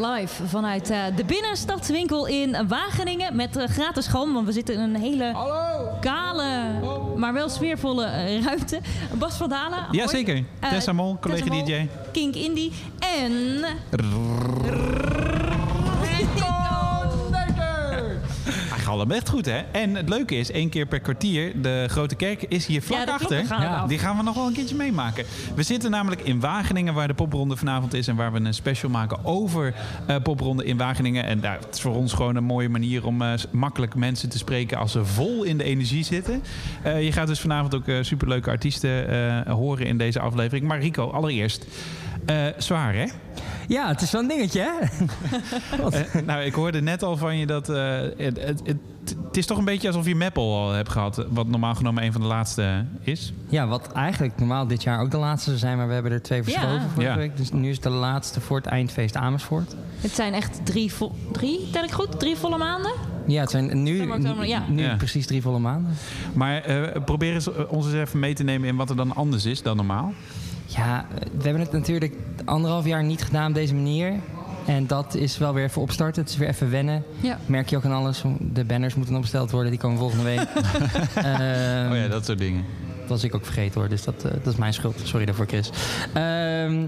live vanuit eh, de binnenstadswinkel in Wageningen met eh, gratis galm. Want we zitten in een hele kale, maar wel sfeervolle eh, ruimte. Bas van Dalen. Jazeker. Tessa Mol, collega Tessa Mol, DJ. Kink Indie en... Galmt echt goed, hè? En het leuke is, één keer per kwartier, de grote kerk is hier vlak Ja, achter. gaan Ja. Die gaan we nog wel een keertje meemaken. We zitten namelijk in Wageningen, waar de popronde vanavond is... en waar we een special maken over eh popronde in Wageningen. En daar, het is voor ons gewoon een mooie manier om eh, makkelijk mensen te spreken... als ze vol in de energie zitten. Eh, je gaat dus vanavond ook superleuke artiesten horen in deze aflevering. Maar Rico, allereerst... eh, zwaar, hè? Ja, het is wel een dingetje, hè? Eh, nou, ik hoorde net al van je dat... eh, het, het, het, het is toch een beetje alsof je Meppel al hebt gehad... wat normaal genomen een van de laatste is. Ja, wat eigenlijk normaal dit jaar ook de laatste zou zijn, maar we hebben er twee verschoven Ja. vorige Ja. week. Dus nu is de laatste voor het eindfeest Amersfoort. Het zijn echt drie, vo- drie, tel ik goed? Drie volle maanden? Ja, het zijn nu, September, oktober, ja. nu Ja. precies drie volle maanden. Maar eh, probeer eens, ons eens even mee te nemen in wat er dan anders is dan normaal. Ja, we hebben het natuurlijk anderhalf jaar niet gedaan op deze manier. En dat is wel weer even opstarten. Het is weer even wennen. Ja. Merk je ook aan alles. De banners moeten nog besteld worden. Die komen volgende week. Ehm, oh ja, dat soort dingen. Dat was ik ook vergeten hoor, dus dat, eh, dat is mijn schuld. Sorry daarvoor, Chris. Ehm,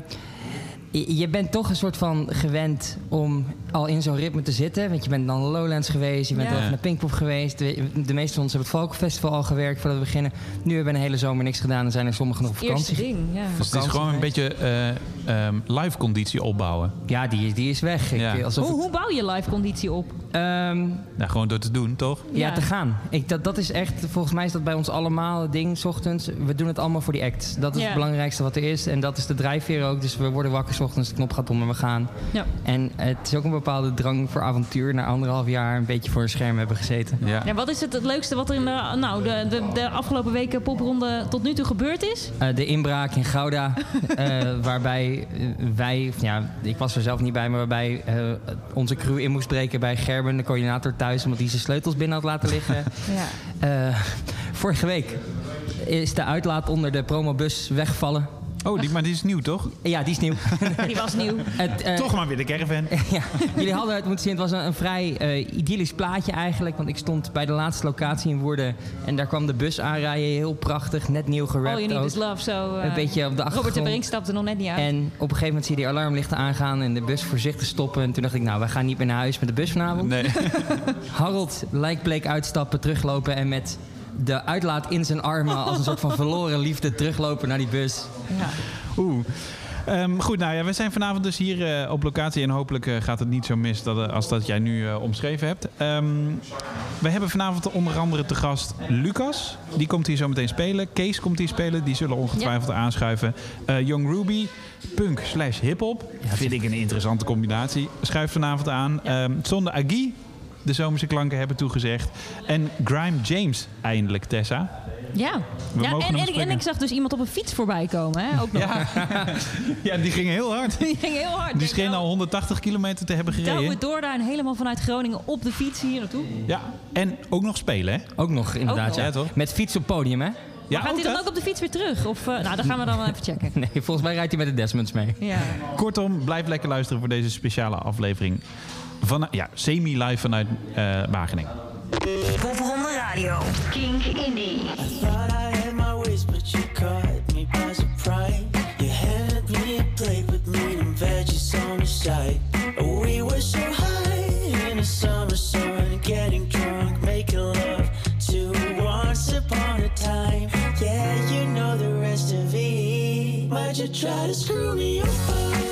je je bent toch een soort van gewend om al in zo'n ritme te zitten. Want je bent dan Lowlands geweest, je bent Ja. even naar Pinkpop geweest. De, de meeste van ons hebben het Valko Festival al gewerkt voordat we beginnen. Nu hebben we een hele zomer niks gedaan en zijn er sommigen nog op Eerste vakantie. ding, ja. Dus het is gewoon een beetje eh, ehm, live conditie opbouwen. Ja, die, is- die is weg. Ik, Ja. alsof Hoe, bouw je live conditie op? Ehm, Nou, gewoon door te doen, toch? ja, Ja. te gaan. Ik, dat, dat is echt, volgens mij is dat bij ons allemaal het ding, 's ochtends. We doen het allemaal voor die act. Dat is Ja. het belangrijkste wat er is. En dat is de drijfveer ook. Dus we worden wakker ochtends, de knop gaat om en we gaan. Ja. En het is ook een bepaalde drang voor avontuur. Na anderhalf jaar een beetje voor een scherm hebben gezeten. Ja. Ja, wat is het, het leukste wat er in de, nou, de, de, de afgelopen weken popronde tot nu toe gebeurd is? Eh, de inbraak in Gouda, eh, waarbij eh, wij, ja, ik was er zelf niet bij, maar waarbij eh, onze crew in moest breken bij Gerben, de coördinator thuis, omdat hij zijn sleutels binnen had laten liggen. Ja. Eh, vorige week is de uitlaat onder de promobus weggevallen. Oh, die, maar die is nieuw, toch? Ja, die is nieuw. Die was nieuw. het, eh, toch maar weer de caravan. ja, jullie hadden het moeten zien. Het was een, een vrij eh, idyllisch plaatje eigenlijk. Want ik stond bij de laatste locatie in Woerden. En daar kwam de bus aanrijden. Heel prachtig. Net nieuw gerapt All you need ook. is love. Zo, eh, Een beetje op de Robert de achtergrond. Brink stapte nog net niet uit. En op een gegeven moment zie je die alarmlichten aangaan. En de bus voorzichtig stoppen. En toen dacht ik, nou, wij gaan niet meer naar huis met de bus vanavond. Nee. Harold lijkt bleek uitstappen, teruglopen. En met de uitlaat in zijn armen als een soort van verloren liefde teruglopen naar die bus. ja. Oeh. Ehm, goed, nou ja, we zijn vanavond dus hier eh, op locatie en hopelijk eh, gaat het niet zo mis dat, eh, als dat jij nu eh, omschreven hebt. Ehm, we hebben vanavond onder andere te gast Lucas. Die komt hier zo meteen spelen. Kees komt hier spelen. Die zullen ongetwijfeld aanschuiven. Eh, Young Ruby, punk slash hip-hop. Vind ik een interessante combinatie. Schuift vanavond aan. Ehm Zonde Agi, de zomerse klanken hebben toegezegd. En Grime James, eindelijk Tessa. Ja, We en, en, ik- en spreken. ik zag dus iemand op een fiets voorbij komen. Hè? Ook nog. Ja. ja, die ging heel hard. Die ging heel hard. Die scheen al 180 kilometer te hebben gereden. door daar en helemaal vanuit Groningen op de fiets hier naartoe. Ja, en ook nog spelen, hè? Ook nog, inderdaad. nog. ja. Toch? Met fiets op podium, hè? Ja, Gaat hij dan ook op de fiets weer terug? Of, eh, nou, dat gaan we dan wel even checken. Nee, volgens mij rijdt hij met de Desmonds mee. Ja. Kortom, blijf lekker luisteren voor deze speciale aflevering. Van, ja, semi-live vanuit eh, Wageningen. Popronde Radio. Kink Indie. We were so high in the summer sun, getting drunk, making love to once upon a time. Yeah, you know the rest of it, but you try to screw me over.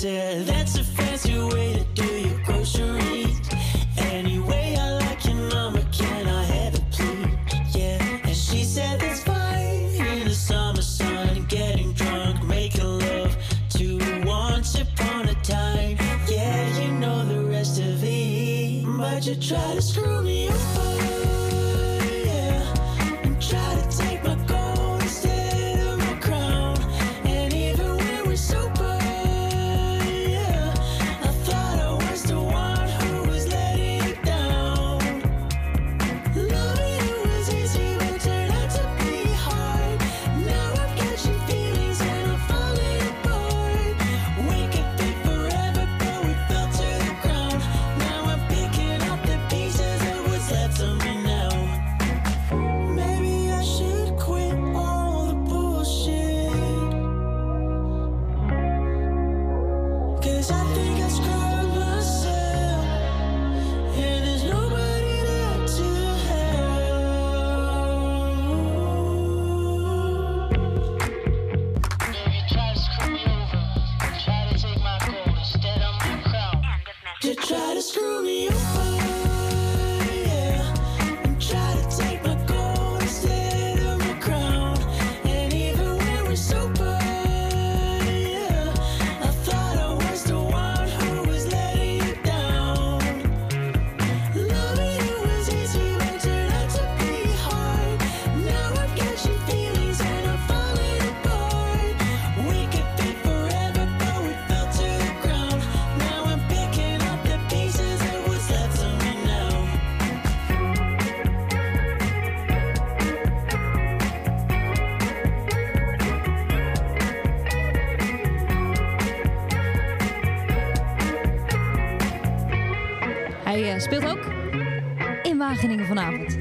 said Wageningen vanavond.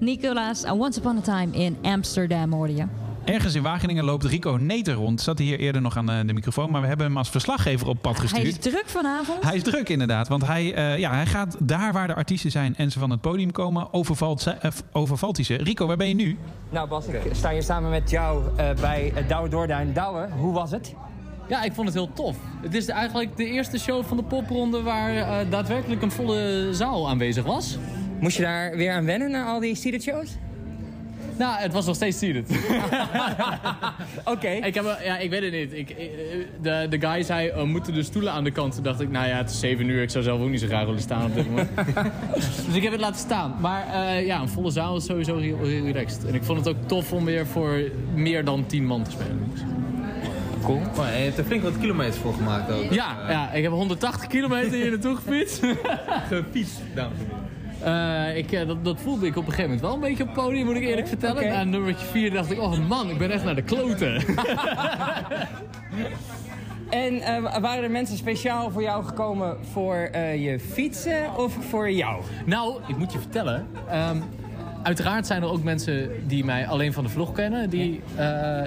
Nicolaas, Once Upon a Time in Amsterdam hoorde je. Ergens in Wageningen loopt Rico Neter rond. Zat hier eerder nog aan de, de microfoon, maar we hebben hem als verslaggever op pad Hij gestuurd. is druk vanavond. Hij is druk inderdaad, want hij, eh, ja, hij gaat daar waar de artiesten zijn en ze van het podium komen, overvalt, ze- eh, overvalt hij ze. Rico, waar ben je nu? Nou Bas, ik sta hier samen met jou eh, bij Douwe Doorduin. Douwe, hoe was het? Ja, ik vond het heel tof. Het is eigenlijk de eerste show van de popronde waar eh, daadwerkelijk een volle zaal aanwezig was. Moest je daar weer aan wennen na al die seated shows? Nou, het was nog steeds seated. Oké. ik, heb, ja, ik weet het niet. Ik, de, de guy zei, eh, moeten de stoelen aan de kant? Toen dacht ik, nou ja, het is 7 uur. Ik zou zelf ook niet zo graag willen staan op dit moment. dus ik heb het laten staan. Maar eh, ja, een volle zaal is sowieso heel, heel relaxed. En ik vond het ook tof om weer voor meer dan 10 man te spelen. Cool. Maar je hebt er flink wat kilometers voor gemaakt ook. Ja, ja, ik heb 180 kilometer hier naartoe gefietst. Gefietst, dames en heren. Eh, ik, eh, dat, dat voelde ik op een gegeven moment wel een beetje op het podium, moet ik eerlijk vertellen. oké. Na nummertje 4 dacht ik, oh man, ik ben echt naar de kloten. En eh, waren er mensen speciaal voor jou gekomen voor je fietsen of voor jou? nou, ik moet je vertellen. ehm, uiteraard zijn er ook mensen die mij alleen van de vlog kennen, die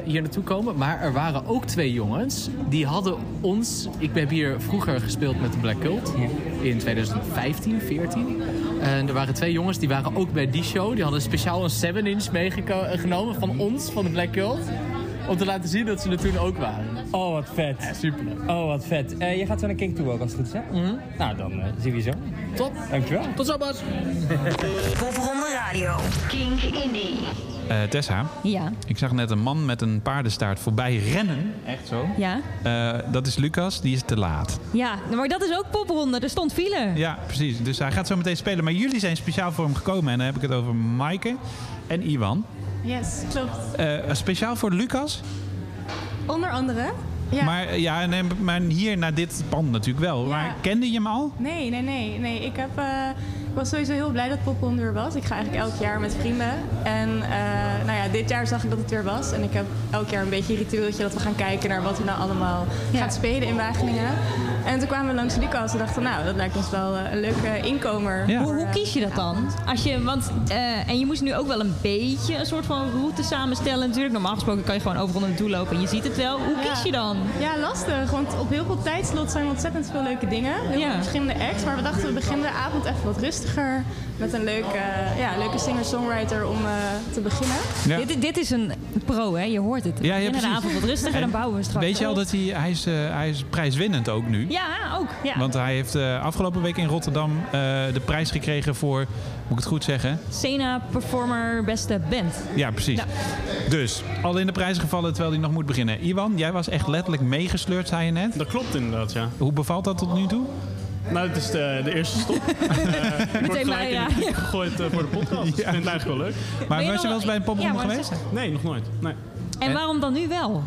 hier naartoe komen. Maar er waren ook twee jongens, die hadden ons... Ik heb hier vroeger gespeeld met de Black Cult in 2015, 14. En er waren twee jongens, die waren ook bij die show. Die hadden speciaal een 7-inch meegenomen van ons, van de Black Cult. Om te laten zien dat ze er toen ook waren. Oh, wat vet. Super. Oh, wat vet. Eh, je gaat zo naar King toe ook als het goed is, hè? Nou, dan eh, zien we je zo. Top. Dankjewel. Tot zo, Bas. Popronde Radio. Kink Indie. Eh, Tessa, Ja, ik zag net een man met een paardenstaart voorbij rennen. Echt zo. ja. Eh, dat is Lucas, die is te laat. Ja, maar dat is ook popronde. Er stond file. Ja, precies. Dus hij gaat zo meteen spelen. Maar jullie zijn speciaal voor hem gekomen. En dan heb ik het over Maaike en Iwan. Yes, klopt. Eh, speciaal voor Lucas. Onder andere. Ja. Maar, eh, ja, nee, maar hier naar dit pand natuurlijk wel. Ja. Maar kende je hem al? Nee, nee, nee. nee. Ik, heb, eh, was sowieso heel blij dat Popronde er was. Ik ga eigenlijk elk jaar met vrienden. En eh, nou ja, dit jaar zag ik dat het er was. En ik heb elk jaar een beetje een ritueeltje dat we gaan kijken naar wat er nou allemaal Ja. gaat spelen in Wageningen. En toen kwamen we langs Lucas en dachten, nou, dat lijkt ons wel eh, een leuke inkomer. Ja. Hoe, voor, hoe kies je dat dan? Als je, want, eh, en je moest nu ook wel een beetje een soort van route samenstellen natuurlijk. Normaal gesproken kan je gewoon overal naartoe lopen en je ziet het wel. Hoe Ja. kies je dan? Ja, lastig. Want op heel veel tijdslot zijn er ontzettend veel leuke dingen. Heel Ja. veel verschillende acts. Maar we dachten, we beginnen de avond even wat rustiger. Met een leuke, ja, leuke singer-songwriter om eh, te beginnen. Ja. Dit, dit is een pro, hè? Je hoort het. Ja, ja, in de avond wat rustiger, dan bouwen we straks Weet je al dat hij, hij, is, eh, hij is prijswinnend ook nu? Ja, ook. Ja. Want hij heeft eh, afgelopen week in Rotterdam eh, de prijs gekregen voor, moet ik het goed zeggen? Sena Performer Beste Band. Ja, precies. Ja. Dus, al in de prijs gevallen terwijl hij nog moet beginnen. Iwan, jij was echt letterlijk meegesleurd, zei je net. Dat klopt inderdaad, ja. Hoe bevalt dat tot nu toe? Nou, het is de, de eerste stop. En, eh, ik word Meteen gelijk bij, in de gegooid eh, voor de podcast. Dus ik vind het eigenlijk wel leuk. Maar Ben je was je nog- wel eens bij een popronde geweest? Nee, nog nooit. Nee. En waarom dan nu wel?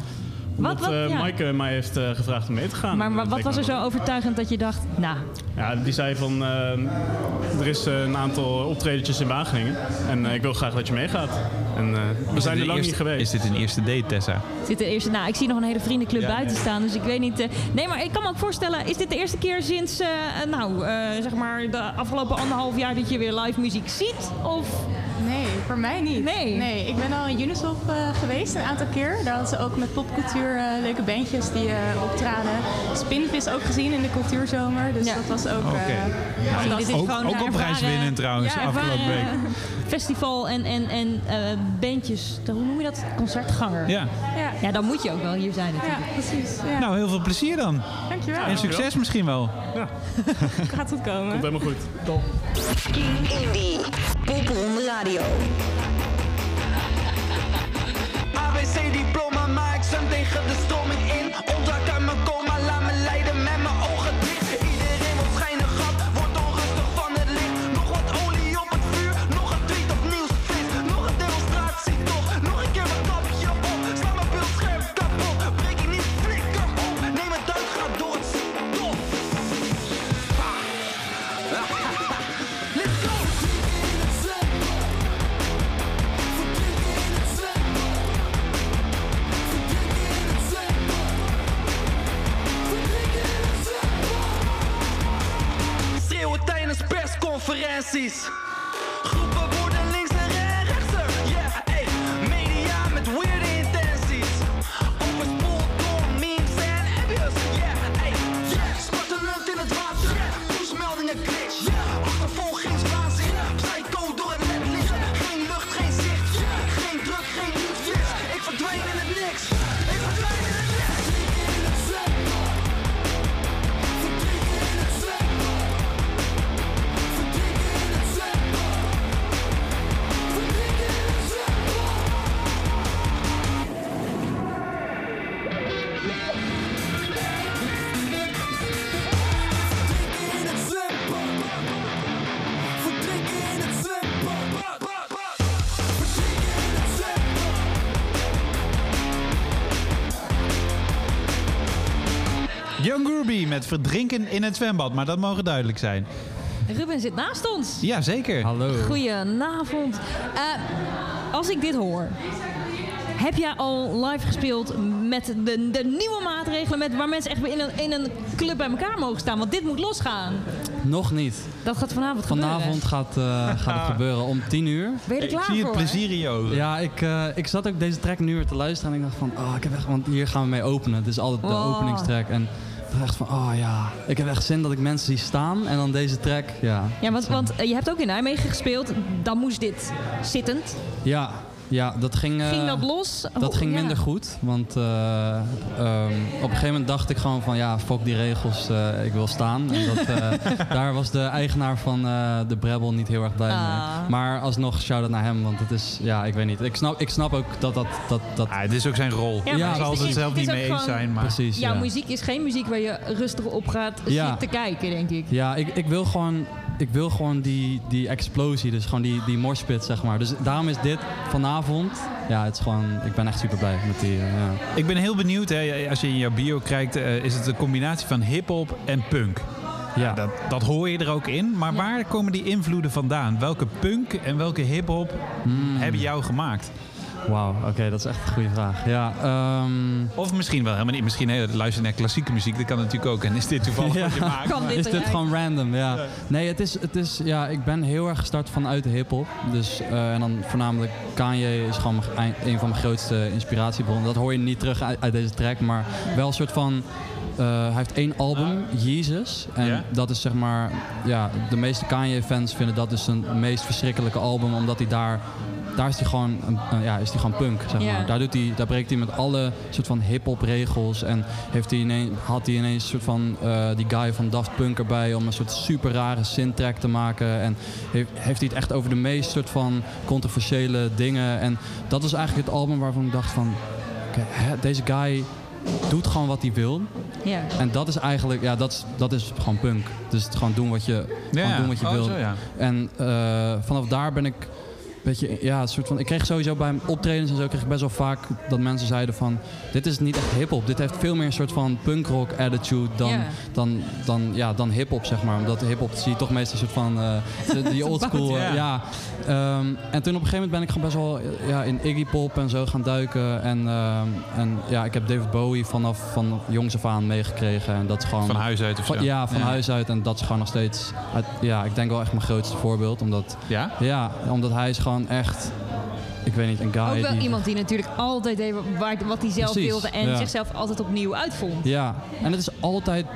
Wat, wat, eh, ja. Maaike mij heeft eh, gevraagd om mee te gaan. Maar wat was er zo overtuigend dat je dacht, nou, Ja, die zei van, eh, er is een aantal optredentjes in Wageningen. En eh, ik wil graag dat je meegaat. En eh, we Is zijn dit er lang niet geweest. Is dit een eerste date, Tessa? zit de eerste, nou, ik zie nog een hele vriendenclub Ja, buiten nee. staan, dus ik weet niet. eh, nee, maar ik kan me ook voorstellen, is dit de eerste keer sinds, eh, nou, eh, zeg maar, de afgelopen anderhalf jaar dat je weer live muziek ziet? Of Nee, voor mij niet. Nee. Nee, ik ben al in Unisop eh, geweest een aantal keer. Daar hadden ze ook met popcultuur eh, leuke bandjes die eh, optraden. Spinvis ook gezien in de cultuurzomer. Dus Ja. dat was ook... Eh, dit fantastisch. is Ook- gewoon ook een op prijs winnen trouwens, ja, afgelopen ervaren Festival en, en, en eh, bandjes, hoe noem je dat? Concertganger. Ja. Ja, Ja, dan moet je ook wel hier zijn ja natuurlijk. precies. Ja. Nou, heel veel plezier dan. Dankjewel. En succes misschien wel. Gaat goed komen. Komt helemaal goed. King Indie. Popronde Radio. say the ofereces met verdrinken in het zwembad. Maar dat mogen duidelijk zijn. Ruben zit naast ons. Ja, zeker. Hallo. Goedenavond. Eh, als ik dit hoor, heb jij al live gespeeld met de, de nieuwe maatregelen, met, waar mensen echt weer in een, in een club bij elkaar mogen staan? Want dit moet losgaan. Nog niet. Dat gaat vanavond, Vanavond gaat, eh, gaat het gebeuren om 10 uur. gebeuren. Ben je er Ik klaar zie het plezier in je ogen. Ja, ik, eh, ik zat ook deze track nu weer te luisteren en ik dacht van, oh, ik heb echt, want hier gaan we mee openen. Het is altijd de Wow. openingstrack en echt van, oh ja, ik heb echt zin dat ik mensen zie staan en dan deze track, ja. Ja, want, want eh, je hebt ook in Nijmegen gespeeld. Dan moest dit zittend. Ja, ja dat ging... eh, Ging dat los? Dat ging ja. minder goed, want eh, ehm, op een gegeven moment dacht ik gewoon van ja, fuck die regels, eh, ik wil staan. En dat, eh, daar was de eigenaar van eh, de Brebbel niet heel erg blij Ah. mee. Maar alsnog shout-out naar hem, want het is, ja, ik weet niet. Ik snap, ik snap ook dat dat... dat, dat Ah, het is ook zijn rol. Ja, Ja, zal het er zelf niet mee eens zijn. Maar precies, Jouw ja. muziek is geen muziek waar je rustig op gaat Ja. zitten kijken, denk ik. Ja, ik, ik wil gewoon, ik wil gewoon die, die explosie, dus gewoon die, die morspit, zeg maar. Dus daarom is dit vanavond, ja, het is gewoon, ik ben echt super blij met die, eh, ja. Ik ben heel benieuwd, hè, als je in jouw bio kijkt, eh, is het een combinatie van hip-hop en punk. Ja. Dat, dat hoor je er ook in. Maar waar komen die invloeden vandaan? Welke punk en welke hip-hop Hmm. hebben jou gemaakt? Wauw, oké, dat is echt een goede vraag. Ja, ehm, Of misschien wel helemaal niet. Misschien hey, luister naar klassieke muziek, dat kan natuurlijk ook. En is dit toevallig Ja. wat je maakt? Kan maar- dit is dit gewoon random, ja. Nee, het is, het is, ja, ik ben heel erg gestart vanuit de hip-hop. Dus, eh, en dan voornamelijk Kanye is gewoon mijn- een- van mijn grootste inspiratiebronnen. Dat hoor je niet terug uit, uit deze track, maar wel een soort van. eh, hij heeft één album, Jesus. En dat is zeg maar, ja, de meeste Kanye-fans vinden dat dus een meest verschrikkelijke album, omdat hij daar. Daar is hij gewoon, een- een- ja, is hij gewoon punk, zeg maar. Daar, doet hij, daar breekt hij met alle soort van hip-hop regels. En heeft hij ineens, had hij ineens een soort van eh, die guy van Daft Punk erbij om een soort super rare syntrack te maken. En heeft, heeft hij het echt over de meest soort van controversiële dingen. En dat was eigenlijk het album waarvan ik dacht van, oké, hè, deze guy doet gewoon wat hij wil. Ja. En dat is eigenlijk, ja, dat is, dat is gewoon punk. Dus het gewoon doen wat je, Ja, doen wat je oh, wil. zo, ja. En eh, vanaf daar ben ik ja, een soort van. Ik kreeg sowieso bij optredens en zo kreeg ik best wel vaak dat mensen zeiden van, dit is niet echt hip-hop. Dit heeft veel meer een soort van punkrock attitude dan, dan, dan, ja, dan hip-hop zeg maar. Omdat hip-hop zie je toch meestal een soort van eh, die old school. Ja. eh, ja. Ehm, en toen op een gegeven moment ben ik gewoon best wel ja, in Iggy Pop en zo gaan duiken. En, ehm, en ja, ik heb David Bowie vanaf van jongs af aan meegekregen. En dat is gewoon Van huis uit of zo? van- ja, van Ja. huis uit. En dat is gewoon nog steeds, uit- ja, ik denk wel echt mijn grootste voorbeeld. Omdat, Ja? ja, omdat hij is gewoon echt, ik weet niet, een guy Ook wel die... iemand die natuurlijk altijd deed wat hij zelf Precies, wilde en ja. zichzelf altijd opnieuw uitvond. Ja, en het is altijd,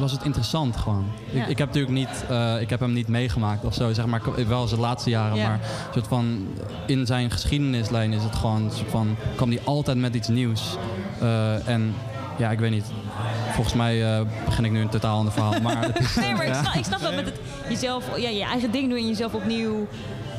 was het interessant gewoon. Ja. Ik, ik heb natuurlijk niet, eh, ik heb hem niet meegemaakt of zo, zeg maar, wel zijn laatste jaren. Ja. Maar een soort van, in zijn geschiedenislijn is het gewoon, soort van, kwam hij altijd met iets nieuws. Eh, en ja, ik weet niet. Volgens mij eh, begin ik nu een totaal ander verhaal. Maar is, Nee, maar ik snap, ik snap dat met het jezelf, ja, je eigen ding doen en jezelf opnieuw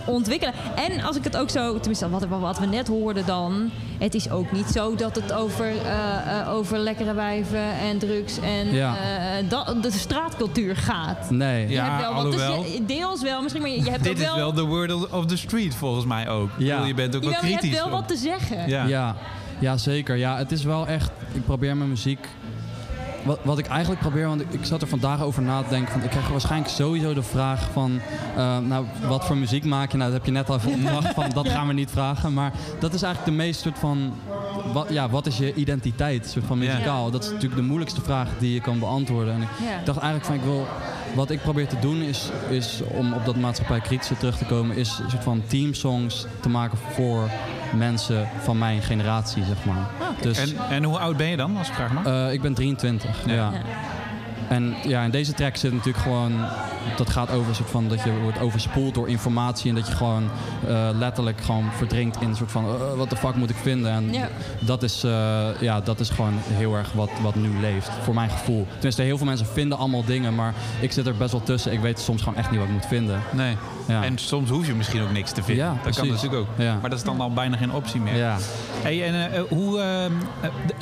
ontwikkelen. En als ik het ook zo, tenminste wat, wat we net hoorden dan, het is ook niet zo dat het over, eh, eh, over lekkere wijven en drugs en Ja. eh, dat, de straatcultuur gaat. Nee. Je Ja, hebt wel dus alhoewel- je- deels wel, misschien, maar je, je hebt Dit ook is wel, wel de word of the street volgens mij ook. Ja. bedoel, Je bent ook wel Jawel, je hebt kritisch. wel op- wat te zeggen. Ja. Ja, ja, zeker. Ja, het is wel echt. Ik probeer mijn muziek. Wat, wat ik eigenlijk probeer, want ik, zat er vandaag over na te denken. Van, ik krijg waarschijnlijk sowieso de vraag van. eh, nou, wat voor muziek maak je? Nou, dat heb je net al even opgebracht. Van, dat gaan we niet vragen. Maar dat is eigenlijk de meest soort van. Wat, ja, wat is je identiteit? Soort van Ja. muzikaal. Dat is natuurlijk de moeilijkste vraag die je kan beantwoorden. En ik Ja. dacht eigenlijk van ik wil. Wat ik probeer te doen is, is om op dat maatschappij kritische terug te komen, is een soort van teamsongs te maken voor mensen van mijn generatie, zeg maar. Dus En, en hoe oud ben je dan, als ik vraag mag? eh, ik ben 23. Ja. Ja. En ja, in deze track zit natuurlijk gewoon. Dat gaat over een soort van dat je wordt overspoeld door informatie. En dat je gewoon eh, letterlijk gewoon verdrinkt in een soort van. eh, wat de fuck moet ik vinden? En Ja. dat, is, eh, ja, dat is gewoon heel erg wat, wat nu leeft. Voor mijn gevoel. Tenminste, heel veel mensen vinden allemaal dingen. Maar ik zit er best wel tussen. Ik weet soms gewoon echt niet wat ik moet vinden. Nee. Ja. En soms hoef je misschien ook niks te vinden. Ja, dat kan natuurlijk ook. Ja. Maar dat is dan al bijna geen optie meer. Ja. Hey, en eh, hoe eh, eh,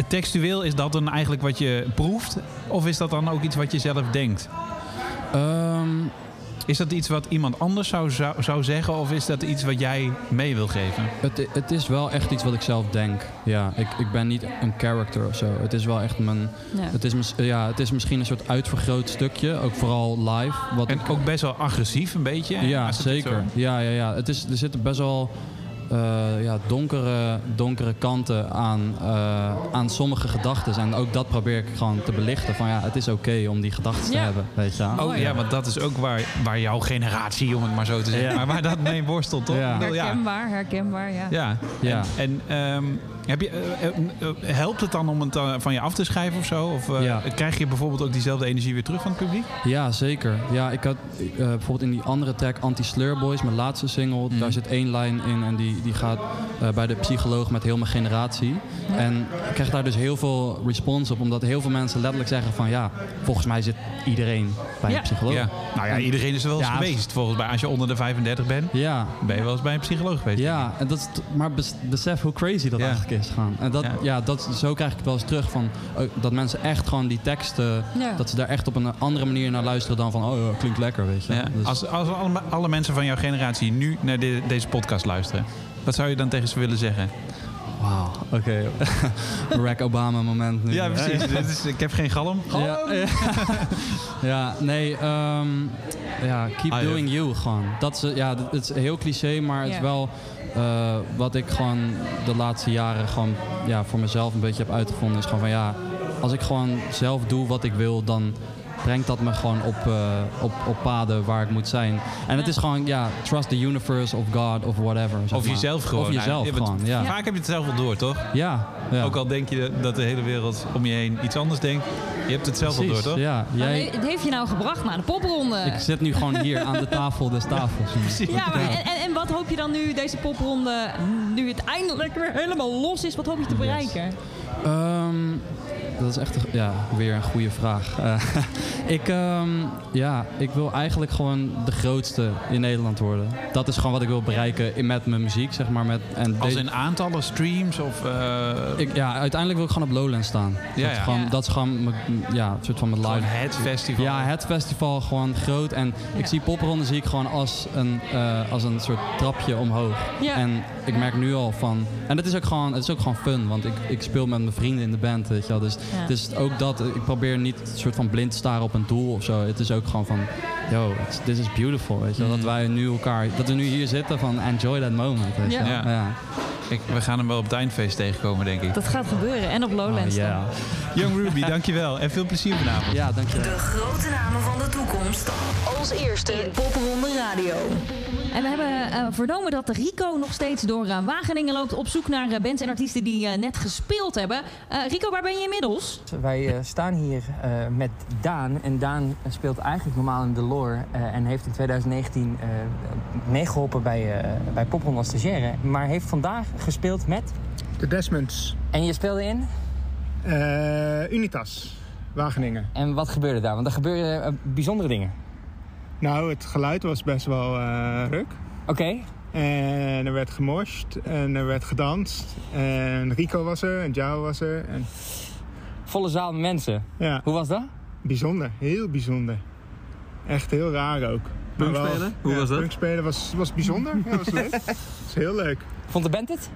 textueel is dat dan eigenlijk wat je proeft? Of is dat dan ook iets wat je zelf denkt? Ehm, Is dat iets wat iemand anders zou, zou, zou zeggen? Of is dat iets wat jij mee wil geven? Het, het is wel echt iets wat ik zelf denk. Ja, ik, ik ben niet een character of zo. Het is wel echt mijn. Ja. Het, is, ja, het is misschien een soort uitvergroot stukje, ook vooral live. Wat En ik, ook best wel agressief een beetje. ja, zeker. zo- Ja, ja, ja. Het is, er zitten best wel ja, donkere, donkere kanten aan, eh, aan sommige gedachten. En ook dat probeer ik gewoon te belichten. Van ja, het is oké om die gedachten te Ja. hebben. Weet je? Oh ja, want dat is ook waar, waar jouw generatie, om het maar zo te zeggen, Ja. maar waar dat mee worstelt, toch? Herkenbaar, herkenbaar, ja. Ja. Ja. En, en ehm, heb je, eh, eh, helpt het dan om het eh, van je af te schrijven of zo? Of eh, Ja. krijg je bijvoorbeeld ook diezelfde energie weer terug van het publiek? Ja, zeker. Ja, ik had eh, bijvoorbeeld in die andere track Anti-Slur Boys, mijn laatste single, Mhm. daar zit één lijn in en die, die gaat eh, bij de psycholoog met heel mijn generatie. En ik krijg daar dus heel veel respons op, omdat heel veel mensen letterlijk zeggen van ja, volgens mij zit iedereen bij Ja. een psycholoog. Ja. Nou ja, iedereen is er wel eens geweest. Volgens mij, als je onder de 35 bent, Ja, ben je wel eens bij een psycholoog geweest. ja, en dat is maar bes- besef hoe crazy dat eigenlijk is gaan. En dat, Ja. ja. dat, zo krijg ik het wel eens terug van oh, dat mensen echt gewoon die teksten, Ja. dat ze daar echt op een andere manier naar luisteren dan van oh, ja, klinkt lekker, weet je. Ja. Dus- Als, als alle, alle mensen van jouw generatie nu naar de- deze podcast luisteren, wat zou je dan tegen ze willen zeggen? Wauw, oké. Barack Obama moment nu. Ja, precies. Dit is, ik heb geen galm. Ja, ja. ja, nee, ehm, ja, keep Ah, ja. doing you gewoon. Dat is, ja, het is heel cliché, maar het is wel eh, wat ik gewoon de laatste jaren gewoon ja, voor mezelf een beetje heb uitgevonden. Is gewoon van ja, als ik gewoon zelf doe wat ik wil, dan brengt dat me gewoon op, eh, op, op paden waar ik moet zijn. En het is gewoon, ja, trust the universe of God of whatever. zeg Of maar. jezelf gewoon. Of jezelf Ja, gewoon, ja. Vaak heb je het zelf wel door, toch? Ja, ja. Ook al denk je dat de hele wereld om je heen iets anders denkt. Je hebt het zelf wel door, toch? Ja, jij, het heeft je nou gebracht naar de popronde. ik zit nu gewoon hier aan de tafel des tafels. Ja, maar en, en, en wat hoop je dan nu, deze popronde, nu het eindelijk weer helemaal los is, wat hoop je te bereiken? Ehm, dat is echt een- ja, weer een goede vraag. Eh, ik, ehm, ja, ik wil eigenlijk gewoon de grootste in Nederland worden. Dat is gewoon wat ik wil bereiken in, met mijn muziek, zeg maar. Met, en Als in aantallen streams of... eh, ik, ja, uiteindelijk wil ik gewoon op Lowland staan. Ja, dat, is ja. gewoon, Ja. dat is gewoon mijn, ja, een soort van mijn Gewoon live. het festival. Ja, het festival gewoon groot. En ik Ja. zie popronde zie ik gewoon als een, eh, als een soort trapje omhoog. Ja. En ik merk nu al van... En het is ook gewoon, het is ook gewoon fun. Want ik, ik speel met mijn vrienden in de band, weet je wel. Dus Ja. het is ook dat. Ik probeer niet een soort van blind te staren op een doel of zo. Het is ook gewoon van... Yo, this is beautiful, weet je wel. Mm. Dat wij nu elkaar... Dat we nu hier zitten van enjoy that moment, weet je Ja. Ja. Ik, we gaan hem wel op het eindfeest tegenkomen, denk ik. Dat gaat gebeuren. En op Lowlands Oh, dan. ja. Young Ruby, dankjewel. En veel plezier vanavond. Ja, dankjewel. De grote namen van de toekomst. Als eerste in Popronde Radio. En we hebben eh, vernomen dat Rico nog steeds door eh, Wageningen loopt op zoek naar eh, bands en artiesten die net gespeeld hebben. Eh, Rico, waar ben je inmiddels? Wij eh, staan hier eh, met Daan. En Daan speelt eigenlijk normaal in de lore. eh, en heeft in 2019 eh, meegeholpen bij, eh bij Popronde als stagiaire. Maar heeft vandaag gespeeld met... De Desmonds. En je speelde in? Eh, Unitas, Wageningen. En wat gebeurde daar? Want er gebeurden eh, bijzondere dingen. Nou, het geluid was best wel eh, ruk. Oké. En er werd gemorst en er werd gedanst. En Rico was er en Jao was er. En, Volle zaal met mensen. ja, Hoe was dat? bijzonder. Heel bijzonder. Echt heel raar ook. Punkspelen? Hoe ja, was dat? Punkspelen was, was bijzonder. Ja, was leuk. was heel leuk. Vond de band het?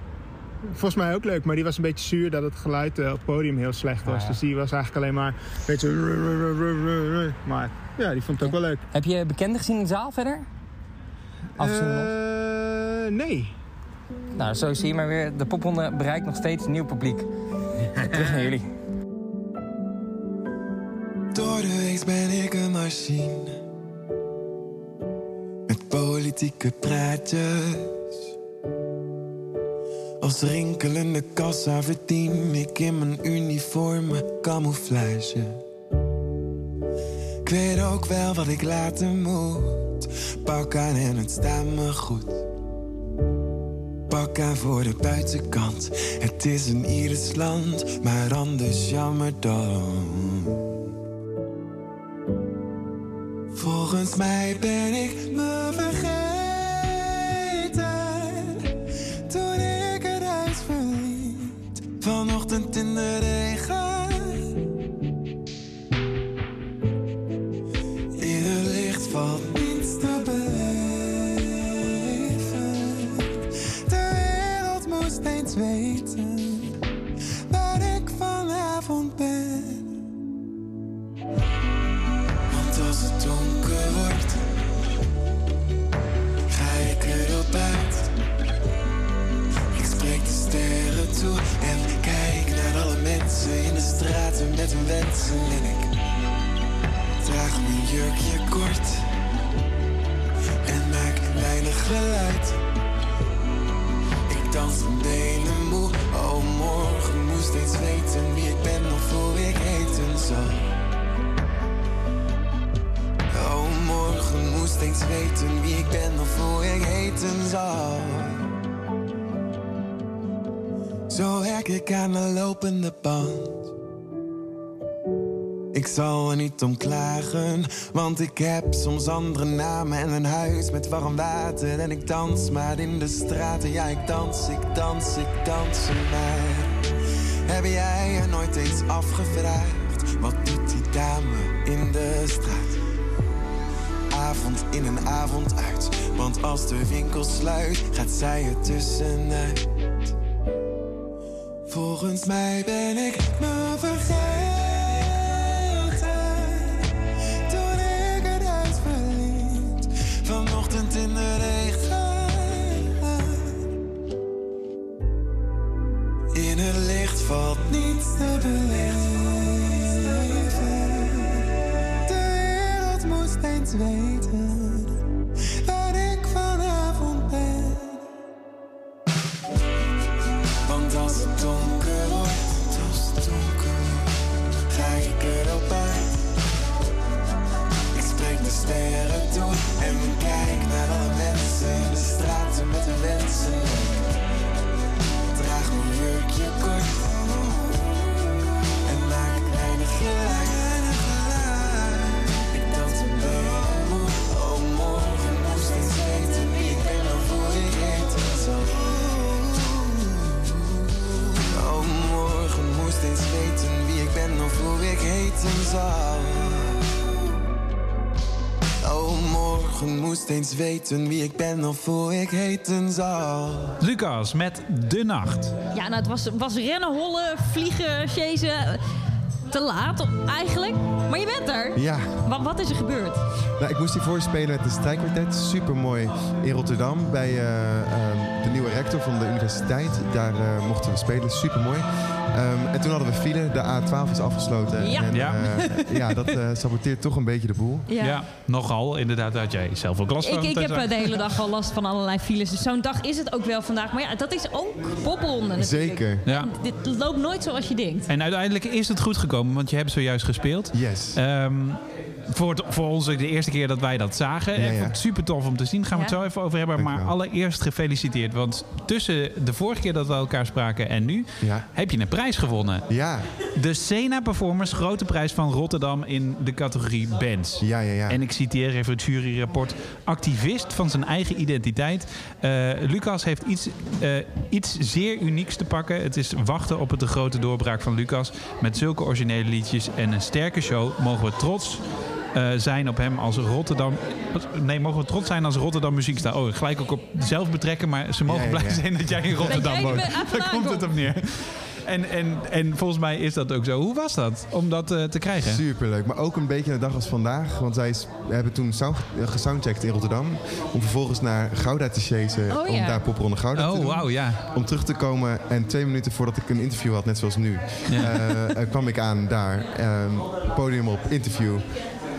Volgens mij ook leuk, maar die was een beetje zuur dat het geluid eh, op het podium heel slecht was. Ah, ja. Dus die was eigenlijk alleen maar een beetje... Maar ja, die vond het ook wel leuk. Heb je bekenden gezien in de zaal verder? Afgezien nog? Eh, nee. Nou, zo zie je maar weer. De popronde bereikt nog steeds een nieuw publiek. Terug naar jullie. Door de week ben ik een machine. Met politieke praatjes. Als rinkelende kassa verdien ik in mijn uniform camouflage. Ik weet ook wel wat ik laten moet. Pak aan en het staat me goed. Pak aan voor de buitenkant. Het is een ieders land, maar anders jammer dan. Volgens mij ben ik me vergeten straten met hun wensen. En ik draag mijn jurkje kort en maak weinig geluid. Ik dans mijn benen moe, oh morgen moest eens weten wie ik ben nog voor ik eten zal. Oh, morgen moest eens weten wie ik ben of voor ik eten zal. Zo werk ik aan de lopende band. Ik zal er niet om klagen, want ik heb soms andere namen en een huis met warm water. En ik dans maar in de straten, ja ik dans, ik dans, ik dans maar. Heb jij er nooit eens afgevraagd, wat doet die dame in de straat? Avond in en avond uit, want als de winkel sluit, gaat zij er tussenuit. Volgens mij ben ik me weten wie ik ben of hoe ik heten zal. Lucas met De Nacht. Ja, nou, het was, was rennen, hollen, vliegen, chasen. Te laat eigenlijk. Maar je bent er. Ja. Wat, wat is er gebeurd? Nou, ik moest hiervoor spelen met de strijkkwartet. Super mooi in Rotterdam bij eh, de nieuwe rector van de universiteit. Daar eh, mochten we spelen. Super mooi. en toen hadden we file. De A12 is afgesloten. Ja. En, Ja. eh, ja, dat eh, saboteert toch een beetje de boel. Ja. nogal. Inderdaad, had jij zelf ook last van. Ik, ik heb de hele dag al last van allerlei files. Dus zo'n dag is het ook wel vandaag. Maar ja, dat is ook popronde natuurlijk. Zeker. Ja. Dit loopt nooit zoals je denkt. En uiteindelijk is het goed gekomen, want je hebt zojuist gespeeld. Yes. Voor, het- voor ons de eerste keer dat wij dat zagen. Ja, Ik vond ja. het super tof om te zien. Gaan we het Ja. zo even over hebben. Maar allereerst gefeliciteerd. Want tussen de vorige keer dat we elkaar spraken en nu... Ja. heb je een prijs gewonnen. Ja. De Sena Performers Grote Prijs van Rotterdam in de categorie bands. Ja, ja, ja. En ik citeer even het juryrapport. Activist van zijn eigen identiteit. Eh, Lucas heeft iets, eh, iets zeer unieks te pakken. Het is wachten op het de grote doorbraak van Lucas. Met zulke originele liedjes en een sterke show mogen we trots eh, zijn op hem als Rotterdam. Nee, mogen we trots zijn als Rotterdam muziekster. Oh, gelijk ook op zelf betrekken, maar ze mogen Ja, ja, blij zijn dat jij in Rotterdam jij woont. Daar komt het op neer. En, en, en volgens mij is dat ook zo. Hoe was dat om dat eh, te krijgen? Superleuk, maar ook een beetje een dag als vandaag. Want we hebben toen sound, eh, gesoundcheckt in Rotterdam. Om vervolgens naar Gouda te chasen. Oh, Om ja. daar popronde Gouda Oh, te doen. wauw, ja. Om terug te komen en twee minuten voordat ik een interview had, net zoals nu, kwam ik aan daar. ehm, podium op, interview.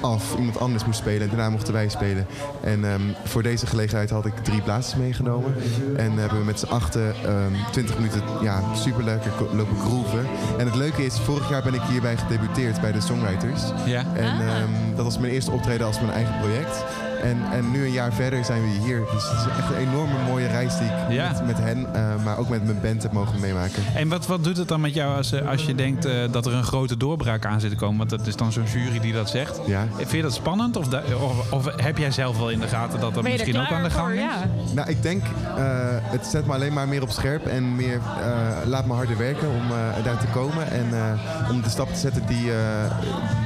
Af, iemand anders moest spelen. Daarna mochten wij spelen. En ehm, voor deze gelegenheid had ik drie blazers meegenomen. En hebben we met z'n achten ehm 20 minuten ja, super lekker lopen groeven. En het leuke is, vorig jaar ben ik hierbij gedebuteerd bij de Songwriters. Ja. En Ah. ehm, dat was mijn eerste optreden als mijn eigen project. En, en nu een jaar verder zijn we hier. Dus het is echt een enorme mooie reis die ik Ja. met, met hen, eh, maar ook met mijn band heb mogen meemaken. En wat, wat doet het dan met jou als, eh, als je denkt eh, dat er een grote doorbraak aan zit te komen? Want dat is dan zo'n jury die dat zegt. Ja. Vind je dat spannend? Of, da- of, of heb jij zelf wel in de gaten dat dat er misschien ook aan de gang voor? is? Ja. Nou, ik denk, eh, het zet me alleen maar meer op scherp en meer, eh, laat me harder werken om eh, daar te komen. En eh, om de stap te zetten die eh,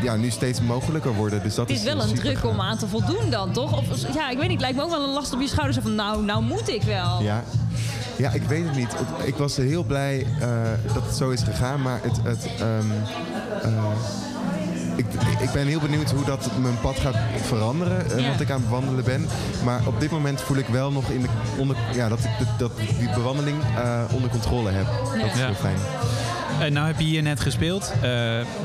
ja, nu steeds mogelijker worden. Dus dat Het is wel een druk gaaf. om aan te voldoen dan, toch? Of, ja, ik weet niet. Het lijkt me ook wel een last op je schouders. Van, nou, nou moet ik wel. Ja. ja, ik weet het niet. Ik was heel blij eh, dat het zo is gegaan, maar het... het ehm, eh, ik, ik ben heel benieuwd hoe dat mijn pad gaat veranderen, eh, Ja. wat ik aan het bewandelen ben. Maar op dit moment voel ik wel nog in de, onder, ja, dat ik de- dat, die bewandeling onder controle heb. Dat is heel fijn. En nou heb je hier net gespeeld. Eh,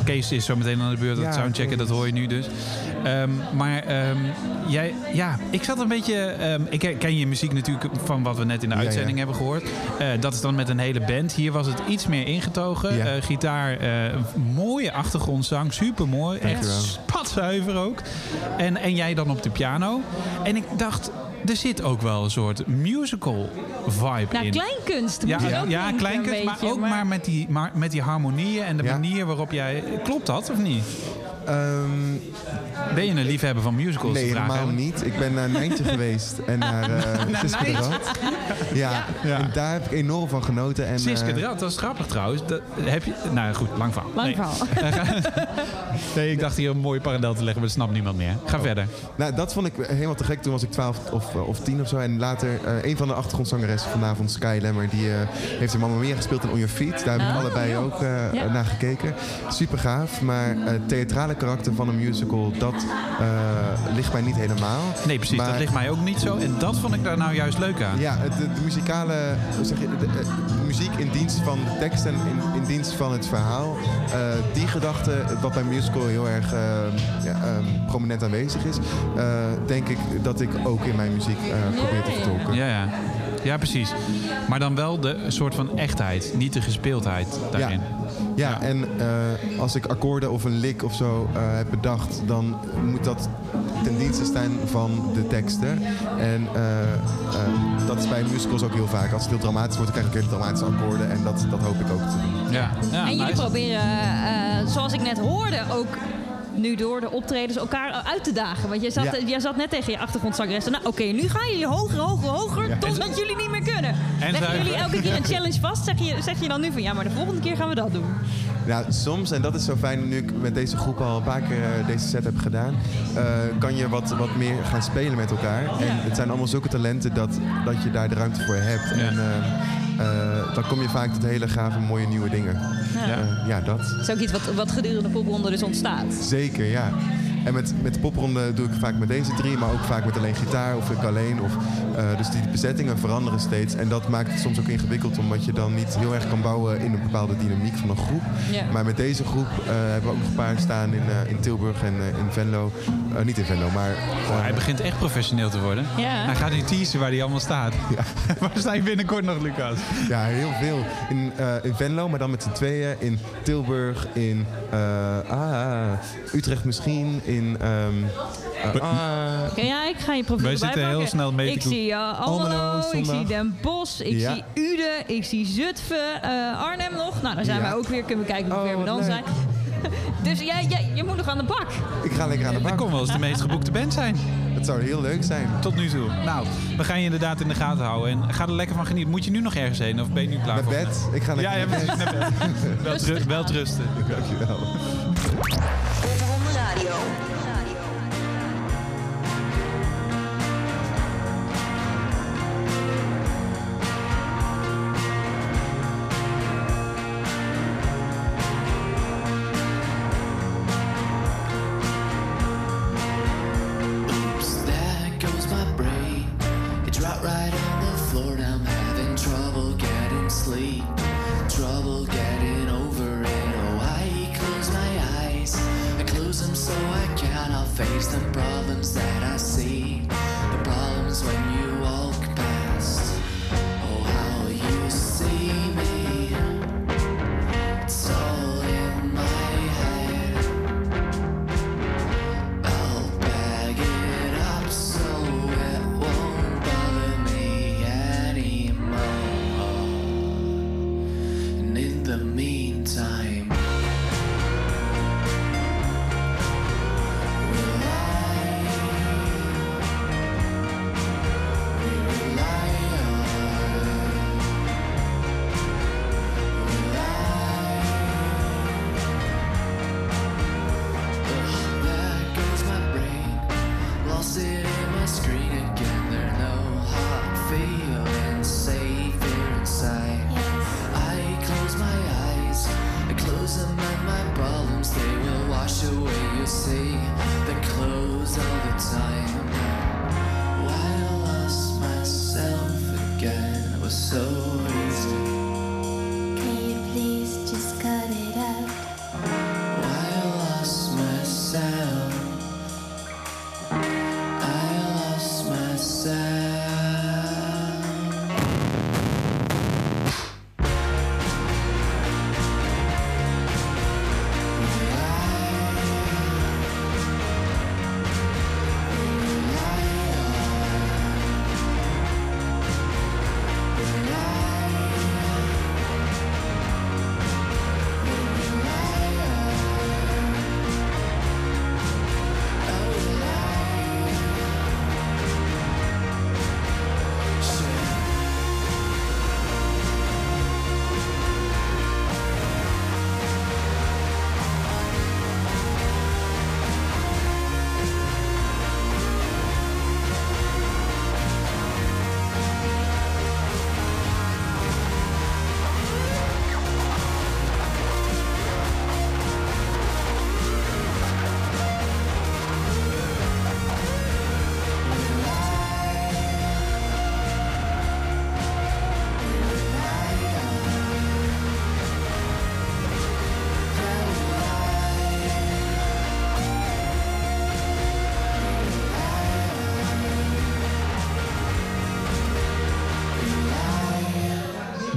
Kees is zo meteen aan de beurt. Dat Ja, soundchecken, dat hoor je nu dus. Ehm, maar ehm, jij, ja, ik zat een beetje... ehm, ik ken je muziek natuurlijk van wat we net in de uitzending ja. hebben gehoord. Eh, dat is dan met een hele band. Hier was het iets meer ingetogen. Eh, gitaar, eh, mooie achtergrondzang. Super mooi. Echt spatzuiver ook. En, en jij dan op de piano. En ik dacht... Er zit ook wel een soort musical vibe Nou, in. kleinkunst. moet Ja, je ja, ook ja kleinkunst, een maar ook maar met, die, maar met die harmonieën en de Ja. manier waarop jij... Klopt dat of niet? Ehm, Ben je een liefhebber van musicals? nee, helemaal niet. Ik ben naar Nijntje geweest en naar uh, Naar Siske de Nijntje? Rad. Ja, Ja. en daar heb ik enorm van genoten. En, Siske eh, de Rad, dat is grappig trouwens. Dat heb je, nou goed, lang verhaal. Lang nee. verhaal. nee, ik dacht hier een mooie parallel te leggen, maar dat snapt niemand meer. Ga verder. Nou, dat vond ik helemaal te gek. Toen was ik 12 of, of 10 of zo. En later, eh, een van de achtergrondzangeressen vanavond, Sky Lemmer, die eh, heeft in Mamma Mia gespeeld in On Your Feet. Daar heb ik Oh, allebei ja. ook eh, Ja. naar gekeken. Super gaaf. Maar eh, het theatrale karakter van een musical, dat eh, ligt mij niet helemaal. Nee, precies. Maar- Dat ligt mij ook niet zo. En dat vond ik daar nou juist leuk aan. Ja, het- de, de muzikale, hoe zeg je, de, de- de muziek in dienst van de tekst en in, in dienst van het verhaal. eh, die gedachte, wat bij musical heel erg eh, ja, ehm, prominent aanwezig is, eh, denk ik dat ik ook in mijn muziek eh, probeer te vertolken. Ja, ja. Ja, precies. Maar dan wel de soort van echtheid, niet de gespeeldheid daarin. Ja, en eh, als ik akkoorden of een lik of zo eh, heb bedacht, dan moet dat ten dienste staan van de teksten. En eh, eh, dat is bij musicals ook heel vaak. Als het heel dramatisch wordt, dan krijg ik hele dramatische akkoorden. En dat, dat hoop ik ook te doen. Ja. ja en jullie nice. proberen, eh, zoals ik net hoorde, ook nu door de optredens elkaar uit te dagen? Want jij zat, Ja. jij zat net tegen je achtergrondzangeressen. Nou, oké, nu gaan jullie hoger, hoger, hoger, totdat jullie niet meer kunnen. En Leggen zuiver. jullie elke keer een challenge vast? Zeg je, zeg je dan nu van, ja, maar de volgende keer gaan we dat doen? Nou, soms, en dat is zo fijn nu ik met deze groep al een paar keer eh, deze set heb gedaan, eh, kan je wat, wat meer gaan spelen met elkaar. En het zijn allemaal zulke talenten dat, dat je daar de ruimte voor hebt. En eh, eh, dan kom je vaak tot hele gave, mooie nieuwe dingen. Ja. Eh, ja, dat. Is ook iets wat, wat gedurende de popronde dus ontstaat. Zeker, ja. En met, met de popronde doe ik vaak met deze drie, maar ook vaak met alleen gitaar of ik alleen. Of, eh, dus die bezettingen veranderen steeds. En dat maakt het soms ook ingewikkeld, omdat je dan niet heel erg kan bouwen in een bepaalde dynamiek van een groep. Maar met deze groep eh, hebben we ook nog een paar staan in, eh, in Tilburg en eh, in Venlo. Eh, niet in Venlo, maar... Oh, hij begint echt professioneel te worden. Hij gaat nu teasen waar hij allemaal staat. waar sta je binnenkort nog, Lucas? Ja, heel veel. In, eh, in Venlo, maar dan met z'n tweeën. In Tilburg, in eh, ah, Utrecht misschien. In... ehm, eh, ah, Oké, ja, ik ga je profiel Wij zitten heel snel mee te Ik zie uh, Almelo, Almelo, ik zie Den Bosch, ik Ja. zie Uden, ik zie Zutphen, eh, Arnhem nog. Nou, daar zijn Ja. wij ook weer. Kunnen we kijken hoe Oh, ver we dan leuk. zijn. dus jij, jij, je moet nog aan de bak. ik ga lekker aan de bak. Dat kon wel eens de meest geboekte band zijn. Het zou heel leuk zijn. Tot nu toe. Nou, we gaan je inderdaad in de gaten houden. En ga er lekker van genieten. Moet je nu nog ergens heen? Of ben je nu klaar Naar voor? bed. Ik ga lekker Ja, ja, naar bed. naar bed. Wel, tru- wel rusten. Dankjewel.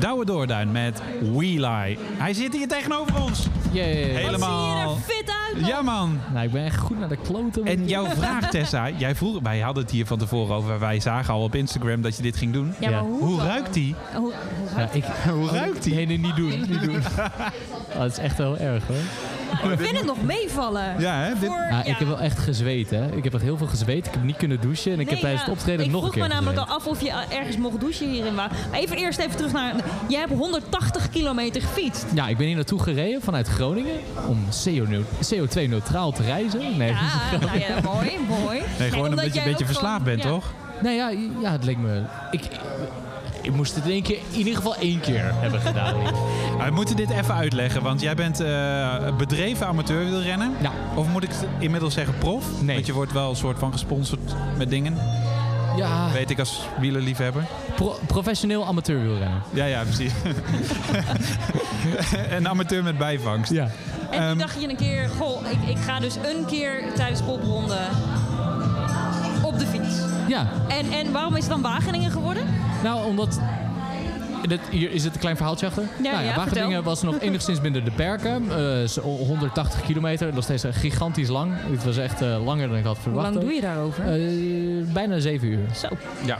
Douwe Doorduin met We Lie. Hij zit hier tegenover ons. Helemaal. Wat zie je er fit uit, man. Ja, man. Nou, ik ben echt goed naar de kloten. En jouw vraag, Tessa. Jij vroeg, wij hadden het hier van tevoren over. Wij zagen al op Instagram dat je dit ging doen. Ja, maar hoe dan? ruikt die? Hoe, hoe Ja, ik, Hoe ruikt die? Nee, nee, niet doen. Niet doen. Oh, dat is echt heel erg hoor. Ik vind het nog meevallen. Ja, hè? Dit- Voor- Ja, ja. Ik heb wel echt gezweet, hè. Ik heb echt heel veel gezweet. Ik heb niet kunnen douchen. En ik heb tijdens ja. het optreden ik nog een vroeg keer me namelijk al af of je ergens mocht douchen hier in Waal. Maar even eerst even terug naar... Jij hebt 180 kilometer gefietst. Ja, ik ben hier naartoe gereden vanuit Groningen om CO2-neutraal te reizen. Nee, Ja, nou ja, mooi, mooi. Nee, gewoon omdat omdat je jij een beetje verslaafd gewoon- bent, ja. toch? Nee, ja, ja, het leek me... Ik, ik moest het in, één keer, in ieder geval één keer hebben gedaan. We moeten dit even uitleggen, want jij bent eh, bedreven amateurwielrenner. Ja. Of moet ik het inmiddels zeggen prof? Nee. Want je wordt wel een soort van gesponsord met dingen. Ja, Weet ik als wielerliefhebber. pro- professioneel amateurwielrenner. Ja, ja, precies. een amateur met bijvangst. Ja. En Ehm, toen dacht je een keer... Goh, ik, ik ga dus een keer tijdens popronde op de fiets. Ja, En, en waarom is het dan Wageningen geworden? Nou omdat... Dit, hier is het een klein verhaaltje achter. Ja, nou ja, Wageningen vertel. was nog enigszins binnen de perken. Eh, zo 180 kilometer, nog steeds eh, gigantisch lang. Het was echt eh, langer dan ik had Hoe verwacht. lang ook. doe je daarover? Eh, bijna 7 uur. Zo. Ja,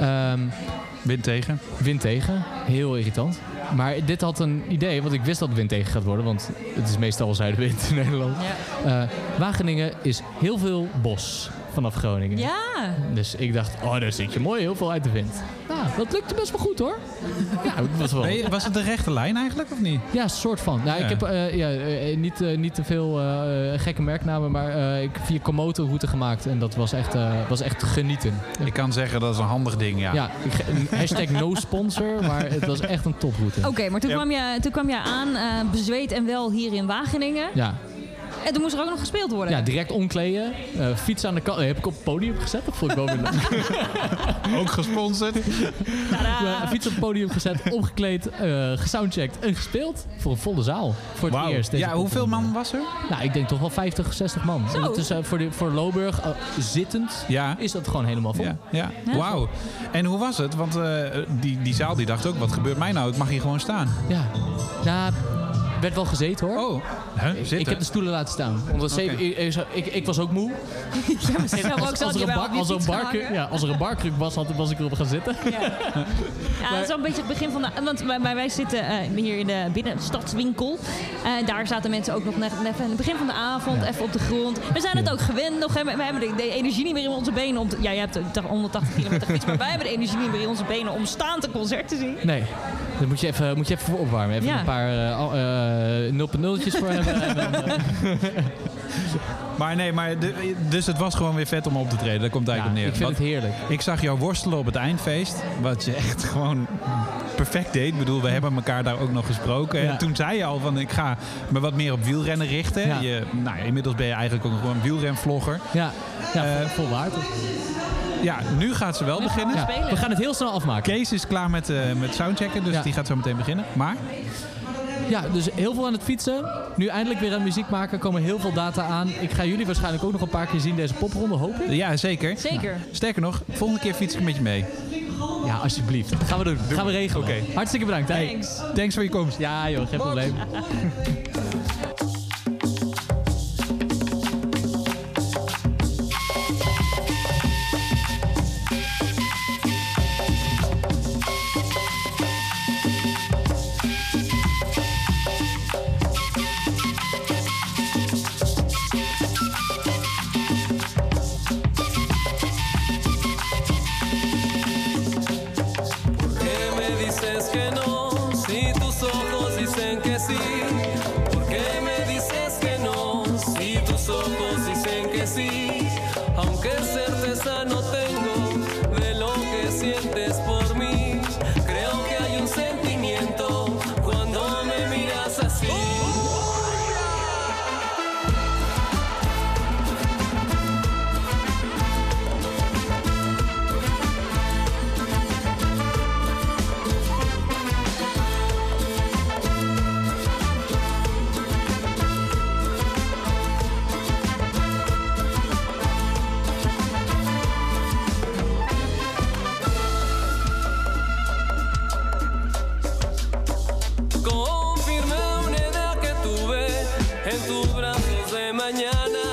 Ehm, wind tegen. wind tegen. Heel irritant. Maar dit had een idee, want ik wist dat het wind tegen gaat worden. Want het is meestal wel zuidenwind in Nederland. Ja. Eh, Wageningen is heel veel bos vanaf Groningen. Ja. Dus ik dacht, oh, daar zit je mooi heel veel uit de wind. Nou, dat lukte best wel goed hoor. Ja, was wel. Je- was het de rechte lijn eigenlijk, of niet? Ja, soort van. Nou, Ja. Ik heb eh, ja, eh, niet, eh, niet te veel eh, gekke merknamen, maar eh, ik heb via Komodo route gemaakt. En dat was echt, eh, was echt genieten. Ik kan zeggen, dat is een handig ding, ja. Ja, hashtag no sponsor, maar het was echt een toproute. Oké, maar toen, Ja. kwam je, toen kwam je aan, eh, bezweet en wel hier in Wageningen. Ja. En toen moest er ook nog gespeeld worden. Ja, direct omkleden. eh fiets aan de kant. heb ik op het podium gezet. Dat vond ik wel weer leuk. Ook gesponsord. Ja, fiets op het podium gezet, omgekleed, eh gesoundcheckt en gespeeld. Voor een volle zaal. Voor het eerst. deze Ja, hoeveel man was er? Nou, ik denk toch wel 50, 60 man. Zo. Dat is, eh, voor, de, voor Loburg, eh, zittend, Ja. is dat gewoon helemaal vol. Ja, ja. Wauw. En hoe was het? Want eh, die, die zaal die dacht ook, wat gebeurt mij nou? Ik mag hier gewoon staan. Ja. Nou, werd wel gezeten hoor. Oh, huh? Ik-? Ik heb de stoelen laten staan. Omdat zeven- ik, ik, ik, ik was ook moe. Ja, Als, er je een bar, op je als, er een fiets barkruk, ja, als er een barkruk was, had, was ik erop gaan zitten. Ja, dat is wel een beetje het begin van de... Want wij, wij- zitten eh, hier in de binnenstadswinkel. En daar zaten mensen ook nog net, net in het begin van de avond even op de grond. We zijn het ook gewend nog. Hè. We, hebben de, de energie niet meer in onze benen om te... Ja, jij hebt de 180 kilometer gefietst. Maar wij hebben de energie niet meer in onze benen om staand een concert te zien. Nee, daar moet je even, moet je even voor opwarmen. Even Ja. een paar eh, al- eh, 0.0'tjes voor hebben. En dan, eh, Maar nee, maar de- dus het was gewoon weer vet om op te treden. Daar komt het ja, eigenlijk ik op neer. vind het heerlijk. Ik zag jou worstelen op het eindfeest. Wat je echt gewoon perfect deed. Ik bedoel, we hebben elkaar daar ook nog gesproken. Ja. En toen zei je al van, ik ga me wat meer op wielrennen richten. Ja. Je, nou, ja, inmiddels ben je eigenlijk ook gewoon een wielrenvlogger. Ja, ja Eh, vol, vol waard. Ja, nu gaat ze wel beginnen. Ja, we gaan het heel snel afmaken. Kees is klaar met, eh, met soundchecken, dus Ja. die gaat zo meteen beginnen. Maar Ja, dus heel veel aan het fietsen. Nu eindelijk weer aan muziek maken. komen heel veel data aan. Ik ga jullie waarschijnlijk ook nog een paar keer zien deze popronde, hoop ik. ja, zeker. Zeker. Sterker nog, volgende keer fiets ik met je mee. Ja, alsjeblieft. Gaan we doen. Gaan we regelen. Oké. Hartstikke bedankt. Hè? Thanks. Thanks voor je komst. Ja joh, geen probleem. na na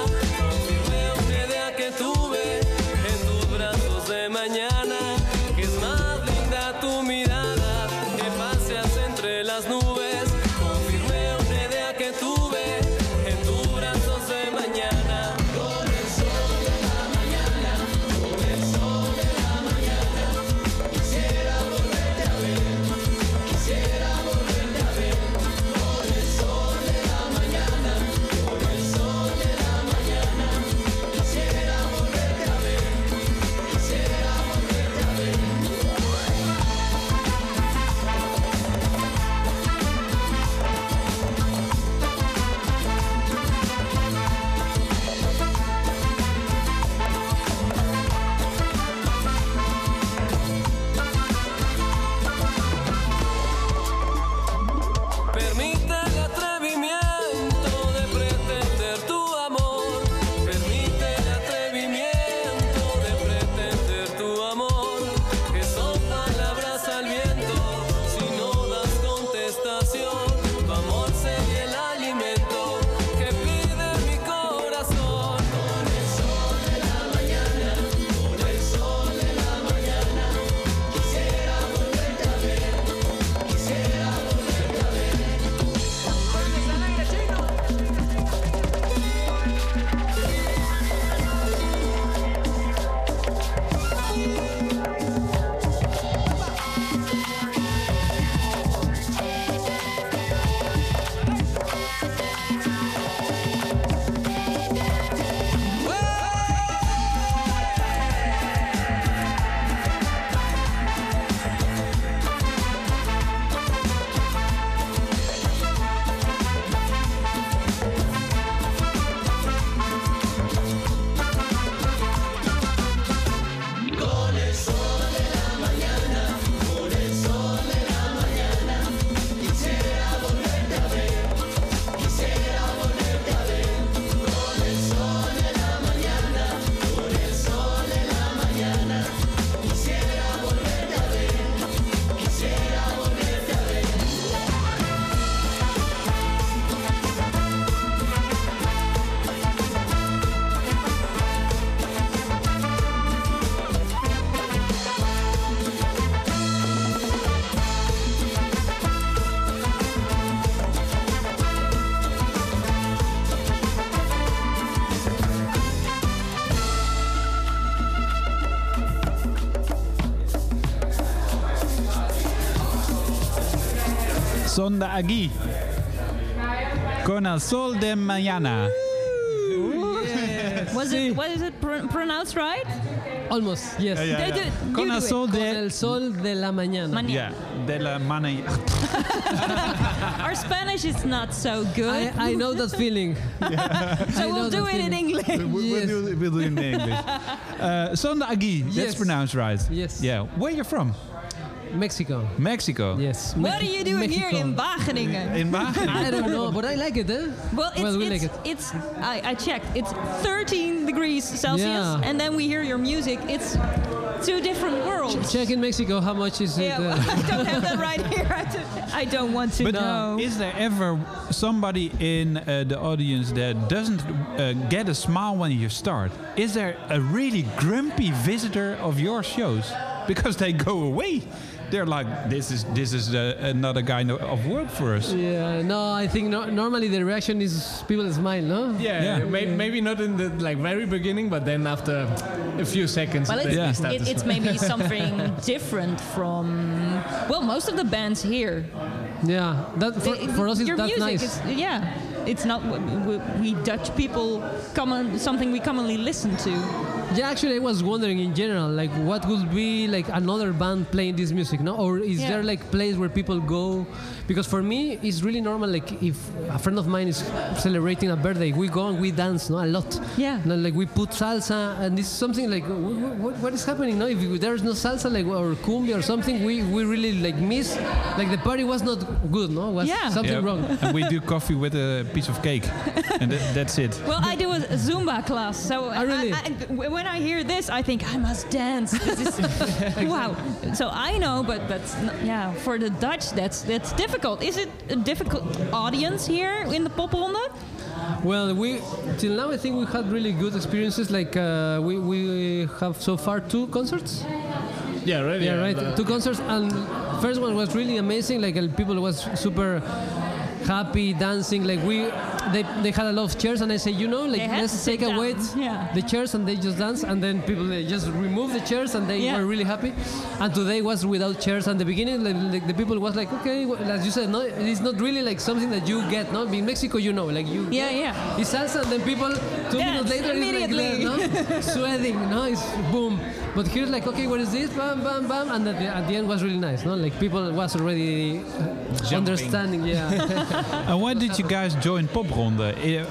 Sonda aquí. Con el sol de mañana. Was it, what is it pr- pronounced right? Almost, yes. Ja, ja, They ja. do- Con el it. sol Con de... el sol de la mañana. Ja, de la mañana. Our Spanish is not so good. I, I know that feeling. so we'll do that it in. English. We'll, we'll do, we'll do it in English. Uh, Sonda Agui, that's Yes. pronounced right. Yes. Yeah. Where you from? Mexico. Mexico. Yes. What are you doing here in Wageningen? In Wageningen. I don't know, but I like it, eh? Well, it's, well we it's, like it. it's I, I checked. It's 13 degrees Celsius, Yeah. and then we hear your music. It's two different worlds. Check in Mexico how much is Yeah, it. uh, I don't have that right here. I don't, I don't want to But know. is there ever somebody in uh, the audience that doesn't uh, get a smile when you start? Is there a really grumpy visitor of your shows? Because they go away. They're like, this is this is uh, another kind of- of work for us. yeah, no, I think no, normally the reaction is people smile, no? Yeah, Yeah. May, maybe not in the like very beginning, but then after a few seconds, Well, it's, they start it, it's maybe something different from well, most of the bands here. Yeah, that for, It- for us it's your that music nice. is yeah. It's not we, we Dutch people common something we commonly listen to. Yeah, actually, I was wondering in general, like, what would be like another band playing this music, no? Or is Yeah. there like place where people go? Because for me, it's really normal. Like, if a friend of mine is celebrating a birthday, we go and we dance, no, a lot. Yeah. No, like we put salsa, and this is something like, what, what, what is happening? No, if there's no salsa, like or cumbia or something, we, we really like miss. Like the party was not good, no? Was Yeah. something Yeah. wrong. and we do coffee with a piece of cake, and th- that's it. Well, I do a Zumba class, so I- really? I, I- when I hear this, I think I must dance. This is wow. So I know, but but yeah, for the Dutch, that's that's difficult. Is it a difficult audience here in the popronde? Well, we till now I think we had really good experiences. Like uh, we we have so far two concerts. yeah, right. Yeah, right. Two concerts, and first one was really amazing. Like uh, people was super happy dancing. Like we, they they had a lot of chairs, and I say, you know, like let's take away Yeah. the chairs, and they just dance, and then people they just remove the chairs, and they Yeah. were really happy. And today was without chairs. And the beginning, like, like the people was like, okay, well, as you said, no, it's not really like something that you get. No, in Mexico, you know, like you. Yeah, yeah. It's salsa, and then people two Dance minutes later immediately. it's like no? sweating, no, it's boom. But here's like, okay, what is this? Bam, bam, bam, and at the, at the end was really nice, no? Like people was already uh, understanding, yeah. And why did you guys join Popronde? Uh,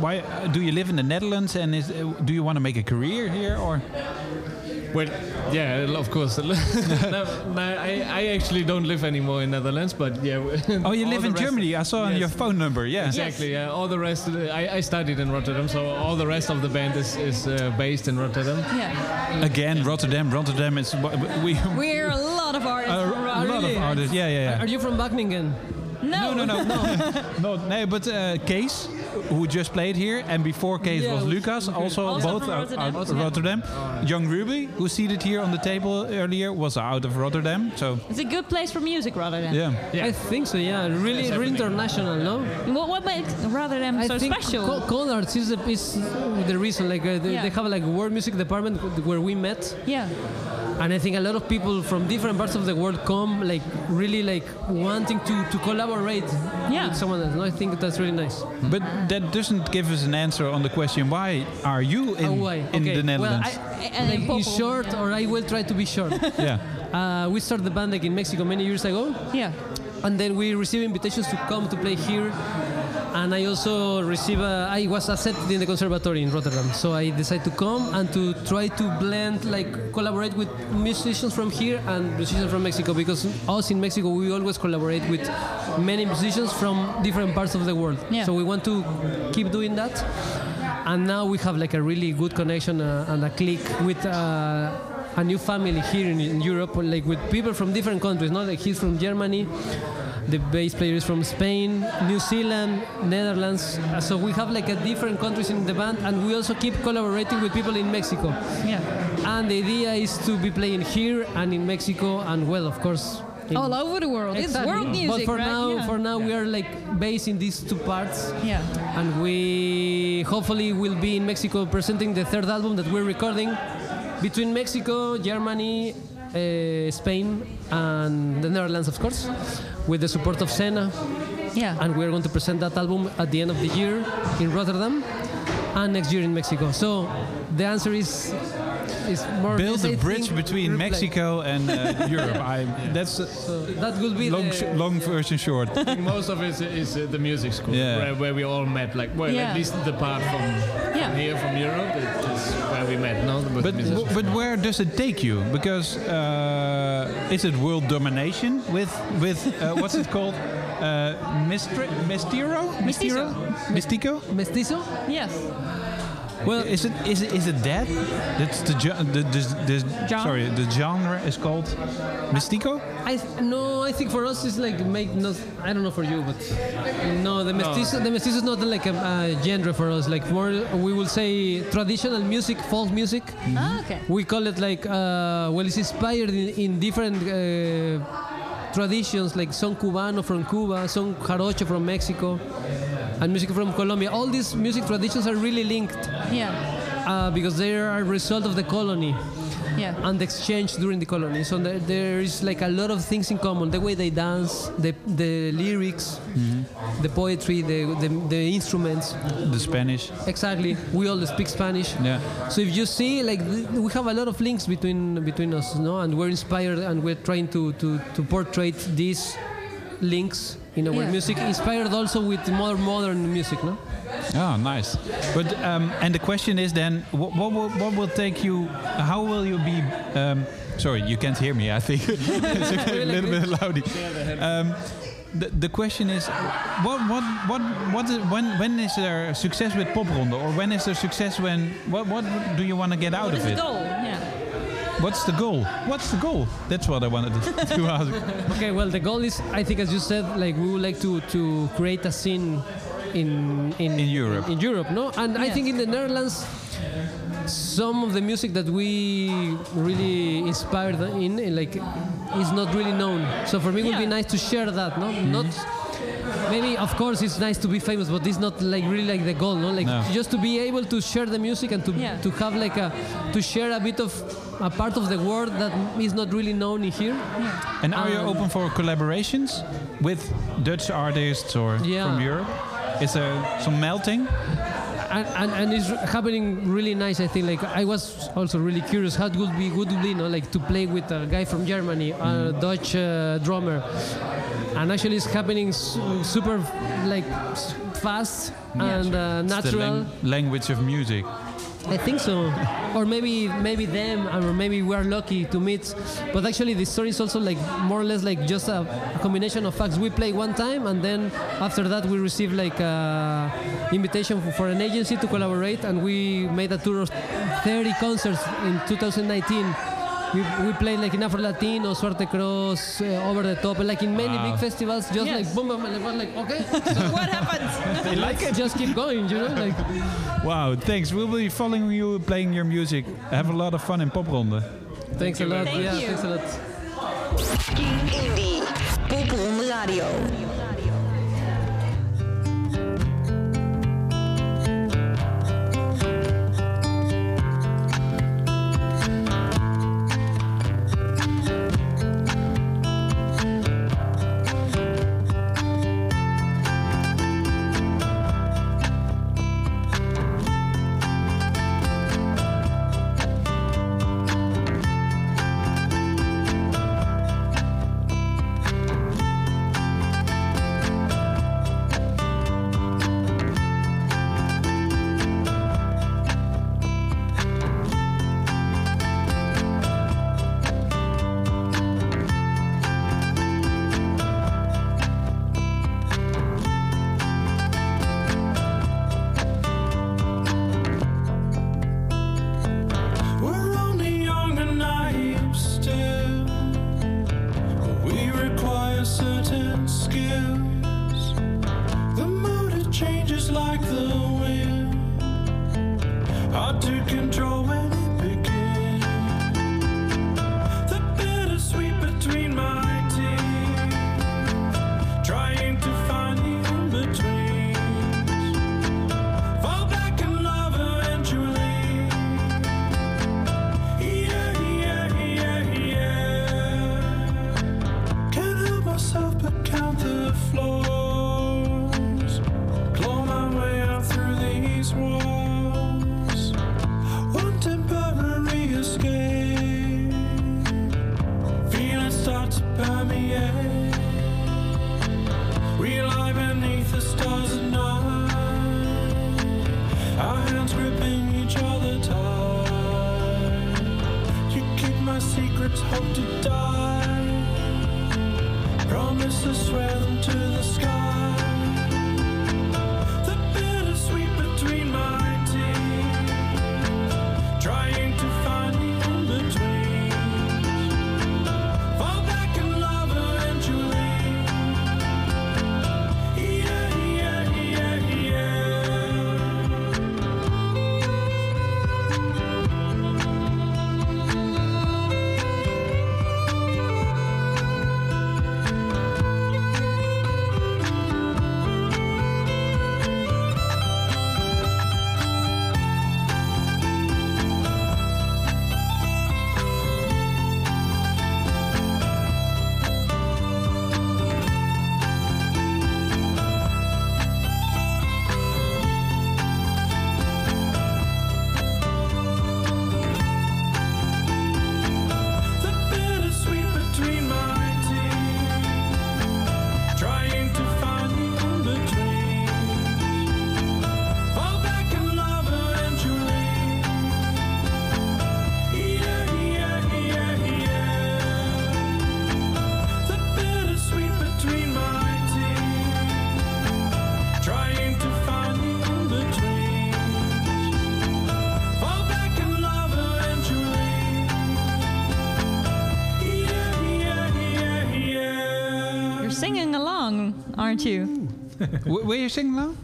Why do you live in the Netherlands and is, do you want to make a career here or? Well, yeah, of course. no, no, I, I actually don't live anymore in Netherlands, but yeah. Oh, you live in Germany. I saw on your phone number. Yeah. Exactly. Yeah. All the rest. Of the, I, I studied in Rotterdam, so all the rest of the band is, is uh, based in Rotterdam. Yeah. Again, Rotterdam. Rotterdam is we. We're a lot of artists. A from lot of artists. Yeah, yeah, yeah. Are you from Wageningen? No, No, no, no, no, no. But uh, Kees, who just played here, and before Kees Yeah, was was Lucas, also, Also both from are- Rotterdam. are Rotterdam. Young Ruby, who seated here on the table earlier, was out of Rotterdam. So It's a good place for music, Rotterdam. yeah. I think so, yeah. Really, really international, no? What, what makes Rotterdam I so think special? Co- Conards is the, is the reason. Like uh, they, Yeah. they have like a world music department where we met. yeah. and I think a lot of people from different parts of the world come like really like wanting to, to collaborate Yeah. with someone else. No, I think that's really nice. But that doesn't give us an answer on the question why are you in, Oh, why? in Okay, the Netherlands? Well, I, And like in in short, or I will try to be short. yeah. uh, we started the band like in Mexico many years ago, Yeah. and then we received invitations to come to play here. And I also received, a, I was accepted in the conservatory in Rotterdam. So I decided to come and to try to blend, like collaborate with musicians from here and musicians from Mexico. Because us in Mexico, we always collaborate with many musicians from different parts of the world. Yeah. So we want to keep doing that. And now we have like a really good connection uh, and a click with uh, a new family here in, in Europe, like with people from different countries. Not like he's from Germany, the bass player is from Spain, New Zealand, Netherlands. Uh, So we have like a different countries in the band, and we also keep collaborating with people in Mexico. Yeah. And the idea is to be playing here and in Mexico, and well, of course. in- All over the world. It's world music, But for right? now, yeah. for now, we are like based in these two parts yeah. and we hopefully will be in Mexico presenting the third album that we're recording between Mexico, Germany, uh, Spain, and the Netherlands, of course, with the support of Sena. Yeah. And we're going to present that album at the end of the year in Rotterdam, and next year in Mexico. So the answer is is more. Build a bridge between reflect- Mexico and uh, Europe. I, that's uh, that would be long, sh- long version short. I think most of it is uh, the music school Yeah. where, where we all met. Like, well, Yeah. at least the part from, Yeah. from here, from Europe, it is where we met. No, the But, music but where does it take you? Because uh, is it world domination with with uh, what's it called? Uh, Mistri- Mistiro? Mistiro? Mistico? Mestizo? Yes. Well, is it is it is it that? That's the the, the, the Genre? sorry the genre is called Mistico. I th- no, I think for us it's like make no. I don't know for you, but no, the mestizo, the mestizo is not like a, a genre for us. Like more, we will say traditional music, folk music. Ah, okay. We call it like uh, well, it's inspired in, in different uh, traditions, like son cubano from Cuba, son jarocho from Mexico, and music from Colombia. All these music traditions are really linked Yeah. uh, because they are a result of the colony Yeah. and the exchange during the colony. So there, there is like a lot of things in common: the way they dance, the the lyrics, the poetry, the, the the instruments. The Spanish. Exactly. We all speak Spanish. Yeah. So if you see, like, th- we have a lot of links between between us, no, and we're inspired, and we're trying to to to portray these links in our Yeah. music, inspired also with more modern music, no. Oh, nice. But um, and the question is then, what, what will what will take you? How will you be? Um, sorry, you can't hear me. I think it's a little bit loudy. Um, the, the question is, what what what what is, when when is there success with Popronde, or when is there success when what what do you want to get out What of the it? goal? Yeah. What's the goal? What's the goal? That's what I wanted to, to ask. Okay, well, the goal is, I think, as you said, like we would like to to create a scene in in, In Europe. In, Europe, no, and I think in the Netherlands, some of the music that we really inspired in, like, is not really known. So for me, it would be nice to share that, no, not. Mm-hmm. Maybe, of course, it's nice to be famous, but it's not like really like the goal, no? Like No. just to be able to share the music and to Yeah. to have like a to share a bit of a part of the world that is not really known in here. And are you Um, open for collaborations with Dutch artists or Yeah. from Europe? Is there some melting? And, and, it's happening really nice. I think like I was also really curious how it would be would be, no, like to play with a guy from Germany, a Dutch uh, drummer, and actually it's happening su- super like fast and uh, natural. lang- language of music. I think so, or maybe maybe them, or maybe we are lucky to meet. But actually, the story is also like more or less like just a, a combination of facts. We play one time, and then after that, we receive like a invitation for, for an agency to collaborate, and we made a tour of 30 concerts in 2019. We, we played like in Afro Latino, Suerte Cross, uh, Over the Top, like in many Wow. big festivals. Just Yes. like boom, boom, and it was like okay, What happens? They like it. just keep going, you know, like. Wow, thanks. We'll be following you playing your music. Have a lot of fun in Popronde. Thanks a lot. Thank yeah, you. thanks a lot. Indie. Popronde Radio. Gripping each other tight. You keep my secrets, hope to die. Promise to swear them to the sky. Along, aren't you? W- Were you singing along?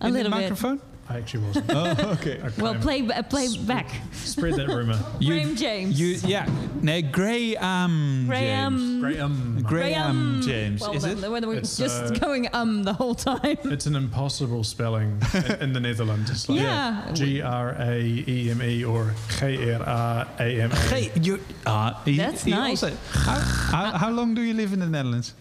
A In the little bit. microphone? I actually wasn't. Oh, okay. Well, play uh, play back. Spread that rumor. you, Graham James. You, yeah. Nee, Graham Graham. James. Graham. Graham James. Well, is then, it? We're, we're It's, just uh, going um the whole time. It's an impossible spelling in, in the Netherlands. It's like Yeah. G R A E M E or G R A A M A. Hey, you, uh, he- That's nice. also- how, how, how long do you live in the Netherlands?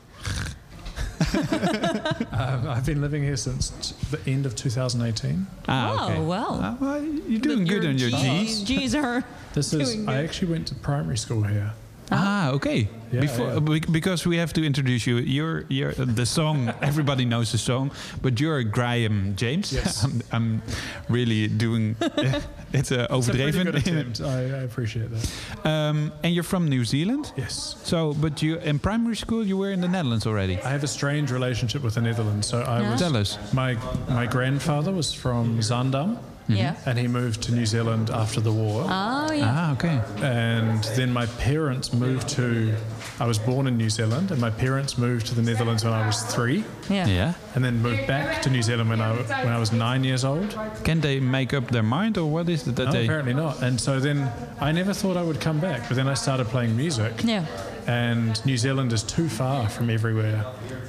Um, I've been living here since t- the end of 2018. Ah, okay. Oh well. Ah, well, you're doing good on your G's. G's are. This is. Doing I actually went to primary school here. Ah, okay. Yeah, Before, yeah. bec- because we have to introduce you. You're, you're the song. everybody knows the song, but you're Graham James. Yes. I'm, I'm really doing. it's uh, It's a pretty overdreven. good attempt. I, I appreciate that. um, and you're from New Zealand. Yes. So, but you in primary school you were in the Netherlands already. I have a strange relationship with the Netherlands. So I Yeah. was. Tell us. My my grandfather was from Zandam. Yeah. And he moved to New Zealand after the war. Oh yeah. Ah, okay. And then my parents moved to. I was born in New Zealand, and my parents moved to the Netherlands when I was three, Yeah. Yeah. and then moved back to New Zealand when I when I was nine years old. Can they make up their mind, or what is it that No, they? apparently not. And so then I never thought I would come back, but then I started playing music, Yeah. And New Zealand is too far from everywhere.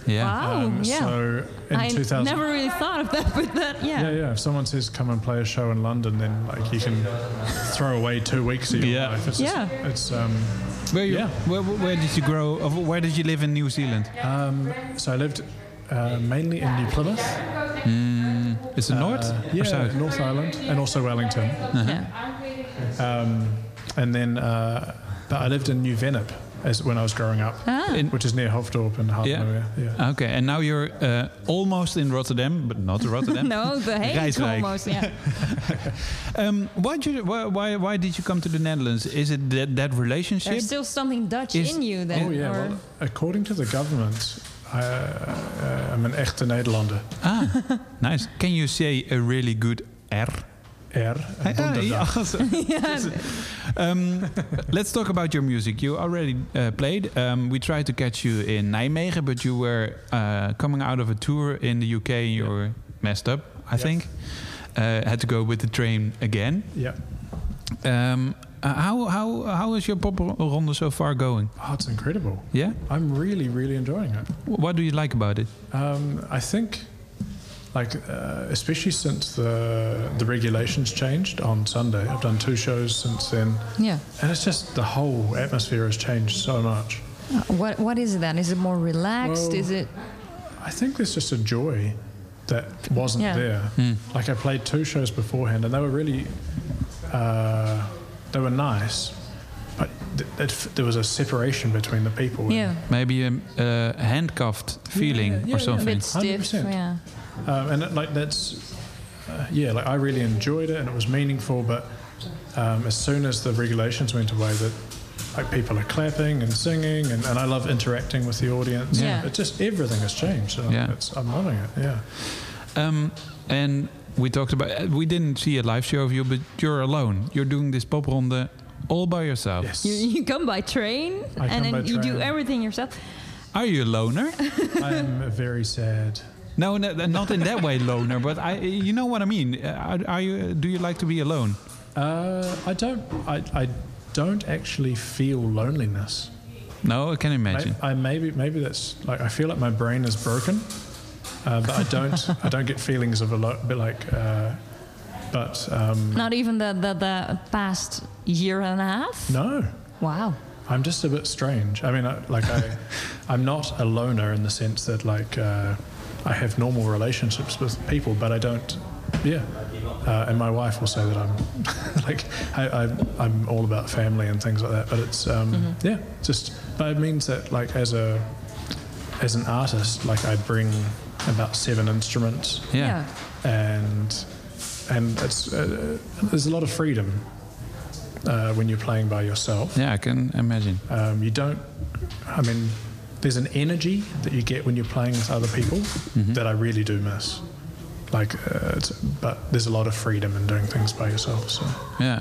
Yeah. Wow. Um, yeah. So in I 2000. never really thought of that, but that yeah. yeah, yeah. If someone says come and play a show in London, then like you can throw away two weeks of your Yeah. life. It's Yeah. Just, it's um, Where, you, Yeah. where, where did you grow? Where did you live in New Zealand? um, so I lived uh, mainly in New Plymouth. Mm, is it north Uh, or yeah, south? North Island, and also Wellington. Yeah. Um, and then uh, but I lived in New Vennep as when I was growing up, Ah. In- which is near Hoofddorp and Hartmouwer. Yeah. Okay, and now you're uh, almost in Rotterdam, but not Rotterdam. no, the Hague almost. Yeah. Um, why, did you, why, why, why did you come to the Netherlands? Is it that, that relationship? There's still something Dutch Is- in you then. Oh yeah. or- Well, according to the government, I, uh, I'm an echte Nederlander. ah, nice. Can you say a really good R? Ah, donderdag. yeah, also. um, let's talk about your music. You already uh, played. Um, we tried to catch you in Nijmegen, but you were uh, coming out of a tour in the UK and you were messed up, I think. Uh, had to go with the train again. Yeah. Um, uh, how, how, how is your pop ronde so far going? Oh, it's incredible. Yeah? I'm really, really enjoying it. What do you like about it? Um, I think, like, uh, especially since the the regulations changed on Sunday. I've done two shows since then, Yeah. and it's just the whole atmosphere has changed so much. Uh, What What is it then? Is it more relaxed? Well, is it? I think there's just a joy that wasn't Yeah. there. Like I played two shows beforehand, and they were really, uh, they were nice, but th- it, there was a separation between the people. Yeah. Maybe a uh, handcuffed feeling yeah, or yeah. something. A bit stiff, 100%. yeah. Um, and it, like that's uh, yeah, like I really enjoyed it and it was meaningful. But um, as soon as the regulations went away, that like people are clapping and singing, and, and I love interacting with the audience. Yeah. it just everything has changed. So Yeah. it's, I'm loving it. Yeah. Um, and we talked about. uh, We didn't see a live show of you, but you're alone. You're doing this popronde all by yourself. Yes. You, you come by train I and then by you do everything yourself. Are you a loner? I'm very sad. No, no, not in that way, loner. But I, you know what I mean. Uh, Are, are you? Do you like to be alone? Uh, I don't. I, I don't actually feel loneliness. No, I can imagine. I, I maybe maybe that's like I feel like my brain is broken, uh, but I don't I don't get feelings of a lot. Bit like, uh, but um, Not even the, the, the past year and a half? no, Wow. I'm just a bit strange. I mean, I, like I, I'm not a loner in the sense that like uh, I have normal relationships with people, but I don't. Yeah, uh, and my wife will say that I'm like I, I, I'm all about family and things like that. But it's um, Mhm. yeah, just but it means that like as a as an artist, like I bring about seven instruments. Yeah. and and it's uh, there's a lot of freedom uh, when you're playing by yourself. Yeah, I can imagine. Um, you don't. I mean, there's an energy that you get when you're playing with other people Mm-hmm. that I really do miss. Like, uh, it's, but there's a lot of freedom in doing things by yourself. So Yeah,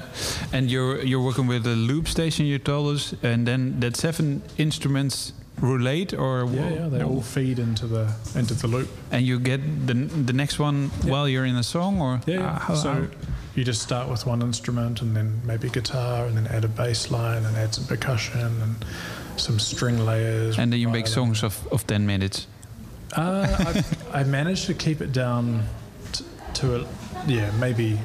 and you're you're working with a loop station. You told us, and then that seven instruments relate, or yeah, yeah, they all feed into the into the loop. And you get the the next one while you're in a song, or Yeah. yeah. how- so how- you just start with one instrument and then maybe guitar and then add a bass line and add some percussion and some string layers. and then you make songs of, of ten minutes. Uh, I, I managed to keep it down t- to a, yeah, maybe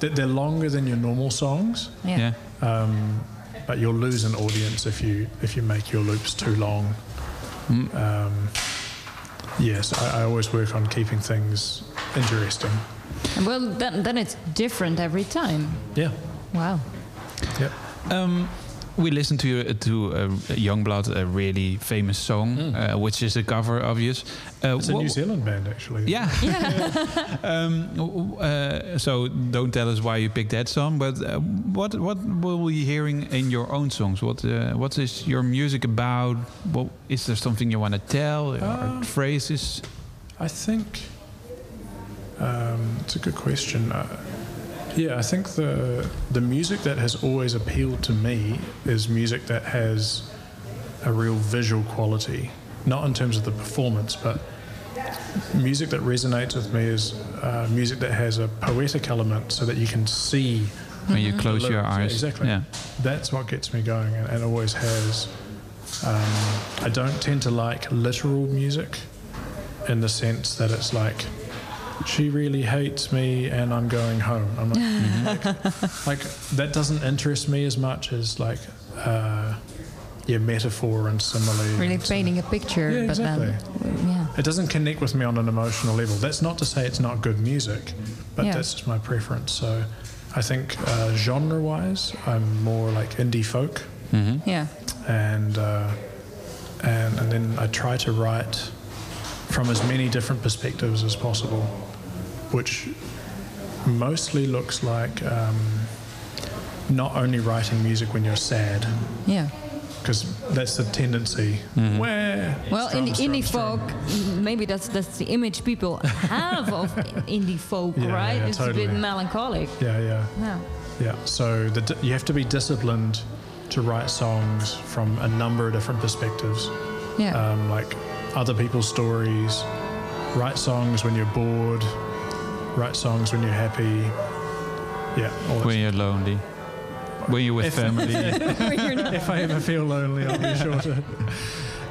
they're, they're longer than your normal songs. Yeah. Um, but you'll lose an audience if you if you make your loops too long. Mm. Um, yes, I, I always work on keeping things interesting. Well, then, then it's different every time. Yeah. Wow. Yep. Um, we listened to to uh, Youngblood, a really famous song, uh, which is a cover, obvious. Uh, It's a New Zealand band, actually. Yeah. um, uh, so don't tell us why you picked that song, but uh, what what will we be hearing in your own songs? What uh, what is your music about? What, is there something you want to tell? or Uh, phrases? I think um, it's a good question. Yeah, I think the the music that has always appealed to me is music that has a real visual quality, not in terms of the performance, but music that resonates with me is uh, music that has a poetic element, so that you can see When you close your eyes. exactly. Yeah. That's what gets me going, and, and always has. Um, I don't tend to like literal music in the sense that it's like she really hates me and I'm going home. I'm like, like, like, that doesn't interest me as much as like uh, yeah metaphor and simile. Really and painting a picture, Yeah, but exactly. then, yeah. It doesn't connect with me on an emotional level. That's not to say it's not good music, but Yeah. that's just my preference. So I think uh, genre-wise, I'm more like indie folk, Yeah. and uh, and and then I try to write from as many different perspectives as possible, which mostly looks like um, not only writing music when you're sad, Yeah. because that's the tendency. Where Well, Strum, in strum, indie strum. folk, maybe that's that's the image people have of indie folk, Yeah, right? yeah, it's a bit melancholic. Yeah, yeah. Yeah. Yeah, so the, you have to be disciplined to write songs from a number of different perspectives. Yeah. Um, like other people's stories, write songs when you're bored, write songs when you're happy. Yeah, all When you're lonely, when you're with If- family. if I ever feel lonely, I'll be sure to.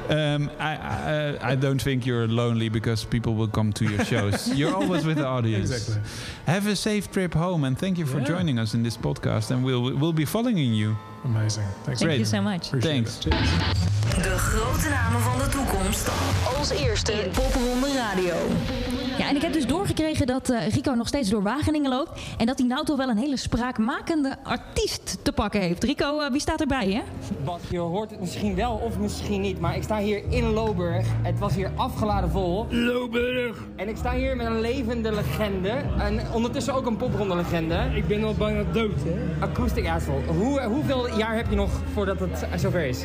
Um, I, I I don't think you're lonely because people will come to your shows. you're always with the audience. Exactly. Have a safe trip home, and thank you for Yeah. joining us in this podcast. And we'll we'll be following you. Amazing. Thanks. Thank you so much. Thanks. De grote namen van de toekomst. Als eerste in Popronde Radio. Ja, en ik heb dus doorgekregen dat eh, Rico nog steeds door Wageningen loopt. En dat hij nou toch wel een hele spraakmakende artiest te pakken heeft. Rico, eh, wie staat erbij, hè? Bas, je hoort het misschien wel of misschien niet, maar ik sta hier in Loburg. Het was hier afgeladen vol. Loburg! En ik sta hier met een levende legende. En ondertussen ook een popronde legende. Ik ben al bijna dood, hè? Acoustic Asshole. Hoe, hoeveel jaar heb je nog voordat het zover is?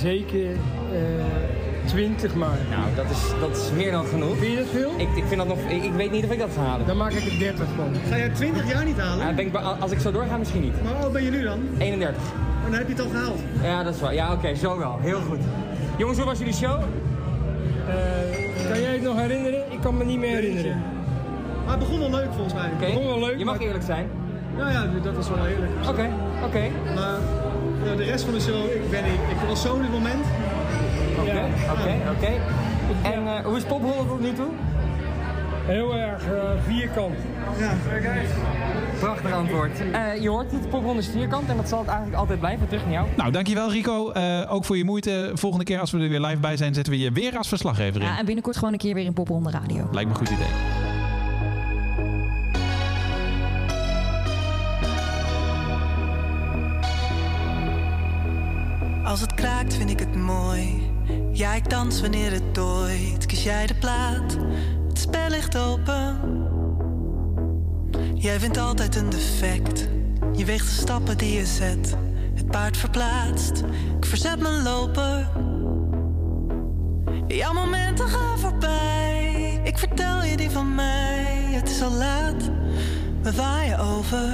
Zeker eh, 20 maar. Nou, dat is, dat is meer dan genoeg. Vind je dat veel? Ik, ik, vind dat nog, ik, ik weet niet of ik dat ga halen. Dan maak ik er 30 van. Ga jij 20 jaar niet halen? Ja, ben ik, als ik zo doorga, misschien niet. Maar hoe oud ben je nu dan? 31. Maar dan heb je het al gehaald. Ja, dat is waar. Ja, oké, zo wel. Heel goed. Jongens, hoe was jullie show? kan jij het nog herinneren? Ik kan me niet meer herinneren. Maar het begon wel leuk volgens mij. Het begon wel leuk. Je mag maar- eerlijk zijn. Ja, ja, dat was wel eerlijk. Oké, oké. Maar ja, de rest van de show, ik ben niet. Ik was zo in het moment. Oké, oké, oké. En eh, hoe is 100 tot nu toe? Heel erg eh, vierkant. Ja. Prachtig antwoord. Eh, je hoort het, 100 is vierkant en dat zal het eigenlijk altijd blijven. Terug naar jou. Nou, dankjewel Rico. Eh, ook voor je moeite. Volgende keer als we er weer live bij zijn, zetten we je weer als verslaggever in. Ja, en binnenkort gewoon een keer weer in Popronde Radio. Lijkt me een goed idee. Als het kraakt vind ik het mooi. Ja, ik dans wanneer het dooit. Kies jij de plaat, het spel ligt open. Jij vindt altijd een defect. Je weegt de stappen die je zet. Het paard verplaatst. Ik verzet mijn lopen. Jouw momenten gaan voorbij. Ik vertel je die van mij. Het is al laat. We waaien over.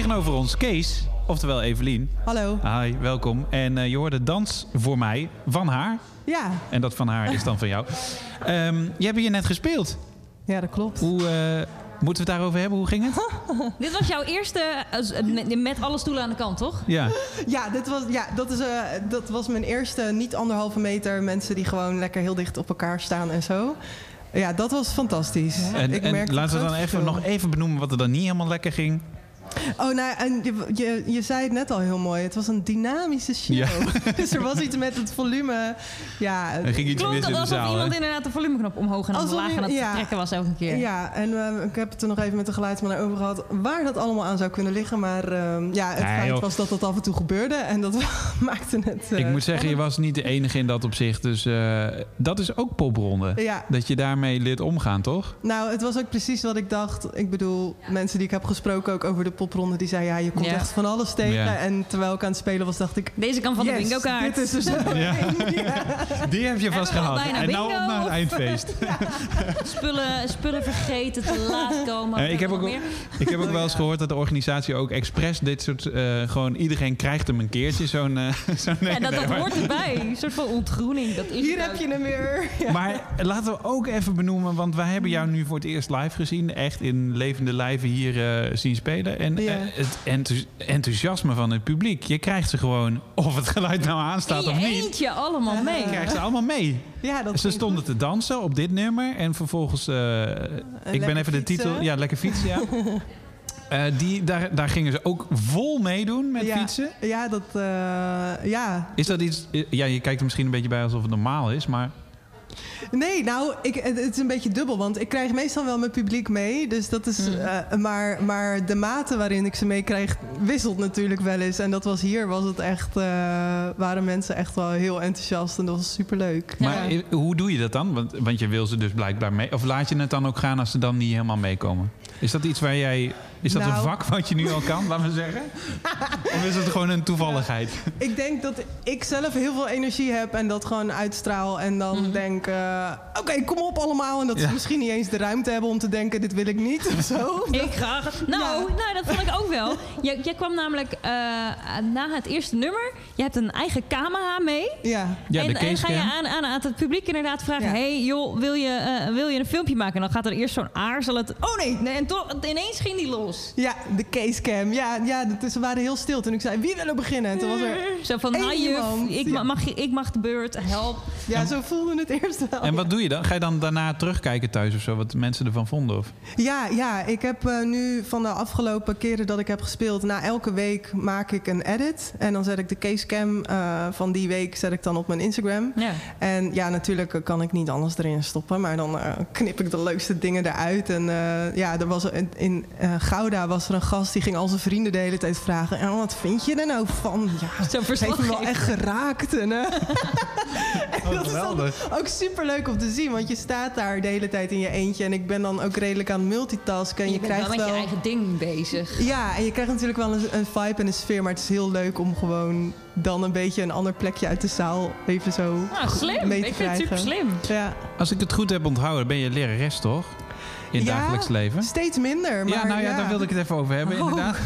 Tegenover ons Kees, oftewel Evelien. Hallo. Hi, welkom. En eh, je hoorde dans voor mij van haar. Ja. En dat van haar is dan van jou. Ehm je hebt hier net gespeeld. Ja, dat klopt. Hoe, eh, moeten we het daarover hebben? Hoe ging het? Dit was jouw eerste eh, met- alle stoelen aan de kant, toch? Ja. Ja, dit was, ja dat, is, eh, dat was mijn eerste niet anderhalve meter mensen die gewoon lekker heel dicht op elkaar staan en zo. Ja, dat was fantastisch. En, ik en laten we dan even, nog even benoemen wat er dan niet helemaal lekker ging. Oh, nou, en je, je, je zei het net al heel mooi. Het was een dynamische show. Ja. dus er was iets met het volume. Ja, Er ging iets Klonk mis in de alsof zaal. iemand hè? inderdaad de volumeknop omhoog en Alsof omlaag aan het ja. trekken was elke keer. Ja, en eh, ik heb het er nog even met de geluidsman over gehad waar dat allemaal aan zou kunnen liggen. Maar ehm, ja, het Nee, feit joh. was dat het af en toe gebeurde en dat maakte het. eh, Ik moet zeggen, je was niet de enige in dat opzicht. Dus eh, dat is ook popronde. Ja. Dat je daarmee leert omgaan, toch? Nou, het was ook precies wat ik dacht. Ik bedoel, mensen die ik heb gesproken ook over de popronde, die zeiden ja, je komt Ja. echt van alles tegen. Ja. En terwijl ik aan het spelen was, dacht ik. Deze kan van de bingo kaart. Dit is er zo. Ja. Die heb je vast gehad. En nou op naar het eindfeest. Spullen, spullen vergeten, te laat komen. Eh, ik, heb ook, meer? ik heb ook wel eens gehoord dat de organisatie ook expres dit soort... eh, gewoon iedereen krijgt hem een keertje, zo'n... eh, zo'n En dat, nee, dat hoort erbij. Een soort van ontgroening. Dat is Hier heb je hem weer. Ja. Maar laten we ook even benoemen, want wij hebben jou nu voor het eerst live gezien. Echt in levende lijven hier eh, zien spelen. En Ja. eh, het enthousi- enthousiasme van het publiek. Je krijgt ze gewoon, of het geluid nou aanstaat of je niet. eentje allemaal mee. Je krijgt ze allemaal mee. Ja, dat Ze stonden te dansen op dit nummer. En vervolgens, eh, ik ben even de fietsen. titel. Ja, lekker fietsen, ja. Eh, die, daar, daar gingen ze ook vol meedoen met ja, fietsen. Ja, dat. ja. Is dat iets... Ja, je kijkt er misschien een beetje bij alsof het normaal is, maar... Nee, nou, ik, het het is een beetje dubbel. Want ik krijg meestal wel mijn publiek mee. Dus dat is. Hmm. eh, maar, maar de mate waarin ik ze meekrijg wisselt natuurlijk wel eens. En dat was hier, was het echt. eh, waren mensen echt wel heel enthousiast. En dat was superleuk. Maar Ja. eh, hoe doe je dat dan? Want, want je wil ze dus blijkbaar mee. Of laat je het dan ook gaan als ze dan niet helemaal meekomen? Is dat iets waar jij. Is dat een Nou. vak wat je nu al kan, laat maar zeggen? Of is het gewoon een toevalligheid? Ik denk dat ik zelf heel veel energie heb en dat gewoon uitstraal. En dan denk, eh, oké, kom op allemaal. En dat Ja. ze misschien niet eens de ruimte hebben om te denken, dit wil ik niet of zo. Ik graag. Nou, nou, dat vond ik ook wel. Jij, jij kwam namelijk eh, na het eerste nummer. Je hebt een eigen camera mee. Ja. Ja, en, de en ga je aan, aan, aan het publiek inderdaad vragen... hey joh, wil je, eh, wil je een filmpje maken? En dan gaat er eerst zo'n aarzelend... Oh nee, nee en toch, ineens ging die los. Ja, de casecam. Ja, ja ze waren heel stil toen ik zei, wie wil er beginnen? En toen was er Zo van, nou juf, ik, Ja. mag, ik mag de beurt, help. Ja, zo voelde het eerst wel. En wat doe je dan? Ga je dan daarna terugkijken thuis of zo? Wat de mensen ervan vonden? Of? Ja, ja, ik heb eh, nu van de afgelopen keren dat ik heb gespeeld... na elke week maak ik een edit. En dan zet ik de casecam eh, van die week zet ik dan op mijn Instagram. Ja. En ja, natuurlijk kan ik niet alles erin stoppen. Maar dan eh, knip ik de leukste dingen eruit. En eh, ja, er was een- in eh, Gouda was er een gast... die ging al zijn vrienden de hele tijd vragen... En wat vind je er nou van? Ja, Zo'n heeft me wel echt geraakt. En, Oh, dat is dan ook super leuk om te zien. Want je staat daar de hele tijd in je eentje. En ik ben dan ook redelijk aan het multitasken. En je, je bent krijgt wel met wel. je eigen ding bezig. Ja, en je krijgt natuurlijk wel een, een vibe en een sfeer. Maar het is heel leuk om gewoon dan een beetje een ander plekje uit de zaal even zo Nou, slim. mee te Ik vind het super slim. Ja. Als ik het goed heb onthouden, ben je lerares toch? In het Ja, dagelijks leven? Steeds minder. Maar ja, nou ja, daar wilde ik het even over hebben, Oh. inderdaad.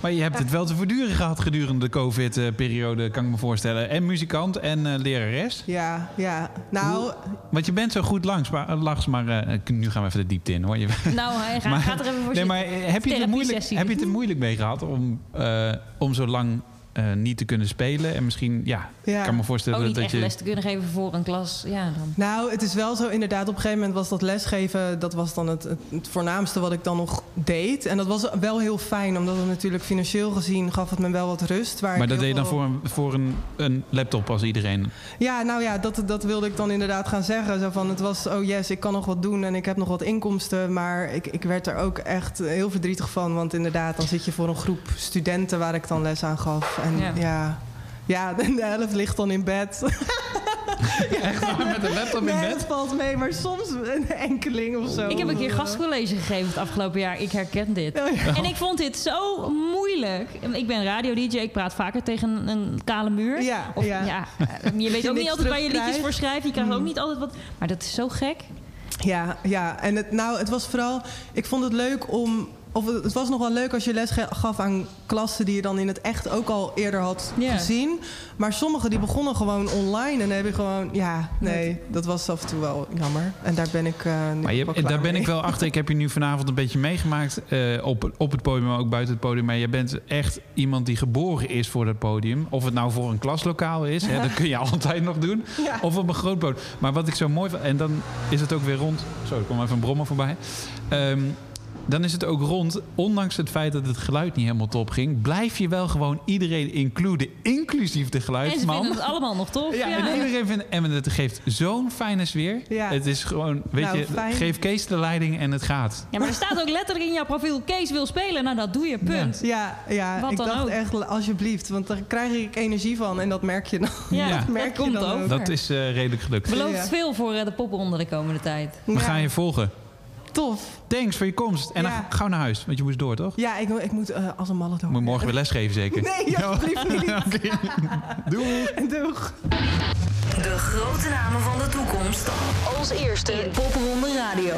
Maar je hebt het wel te verduren gehad gedurende de COVID-periode, kan ik me voorstellen. En muzikant en eh, lerares. Ja, ja. Nou, Want je bent zo goed langs, maar, eh, langs, maar eh, nu gaan we even de diepte in hoor. Je, Nou, hij gaat, Maar- gaat er even voor nee, maar heb je, het er moeilijk, heb je het er moeilijk mee gehad om, eh, om zo lang eh, niet te kunnen spelen? En misschien, ja, Ja. ik kan me voorstellen Ook niet dat echt je... les te kunnen geven voor een klas. Ja, dan. Nou, het is wel zo inderdaad. Op een gegeven moment was dat lesgeven... dat was dan het, het, het voornaamste wat ik dan nog deed. En dat was wel heel fijn. Omdat het natuurlijk financieel gezien gaf het me wel wat rust. Waar Maar dat deed je dan voor, een, voor een, een laptop als iedereen. Ja, nou ja, dat, dat wilde ik dan inderdaad gaan zeggen. Zo van, het was, oh yes, ik kan nog wat doen en ik heb nog wat inkomsten. Maar ik, ik werd er ook echt heel verdrietig van. Want inderdaad, dan zit je voor een groep studenten waar ik dan les aan gaf. En Ja. ja, ja, de helft ligt dan in bed. Echt waar, met een laptop in bed? dat valt mee, maar soms een enkeling of zo. Ik heb een keer gastcollege gegeven het afgelopen jaar. Ik herken dit. En ik vond dit zo moeilijk. Ik ben radio-dj. Ik praat vaker tegen een, kale muur. Ja, Of, ja. ja. eh, je weet je ook niet altijd waar je liedjes voor schrijft. Je krijgt ook Mm. niet altijd wat... Maar dat is zo gek. Ja, ja. En het, nou, het was vooral... Ik vond het leuk om... Of het, was nog wel leuk als je les gaf aan klassen... die je dan in het echt ook al eerder had gezien. Maar sommige die begonnen gewoon online. En dan heb je gewoon... Ja, nee, dat was af en toe wel jammer. En daar ben ik eh nu Maar je, daar ben ik wel achter. Ik heb je nu vanavond een beetje meegemaakt eh, op, op het podium, maar ook buiten het podium. Maar je bent echt iemand die geboren is voor dat podium. Of het nou voor een klaslokaal is, hè, dat kun je altijd nog doen. Ja. Of op een groot podium. Maar wat ik zo mooi vind, en dan is het ook weer rond. Zo, er kwam even een brommer voorbij. Ehm, dan is het ook rond. Ondanks het feit dat het geluid niet helemaal top ging... blijf je wel gewoon iedereen includen, inclusief de En ze geluidsman. vinden het allemaal nog tof. Ja, Ja, en iedereen vindt... En het geeft zo'n fijne sfeer. Ja. Het is gewoon, weet Nou, je, fijn. geef Kees de leiding en het gaat. Ja, maar er staat ook letterlijk in jouw profiel... Kees wil spelen, nou dat doe je, punt. Ja, ja Wat ik dan dacht ook. echt, alsjeblieft. Want daar krijg ik energie van en dat merk je dan. Ja, dat dat merk je komt dan ook. Dat is eh, redelijk gelukt. Belooft Ja. veel voor eh, de popronde de komende tijd. We gaan je volgen. Tof. Thanks voor je komst. En Ja. dan gauw naar huis, want je moest door, toch? Ja, ik, ik moet eh, als een malle door. Moet je morgen weer lesgeven, zeker? Nee, alsjeblieft niet. Doeg. Doeg. De grote namen van de toekomst. Als eerste in Popronde Radio.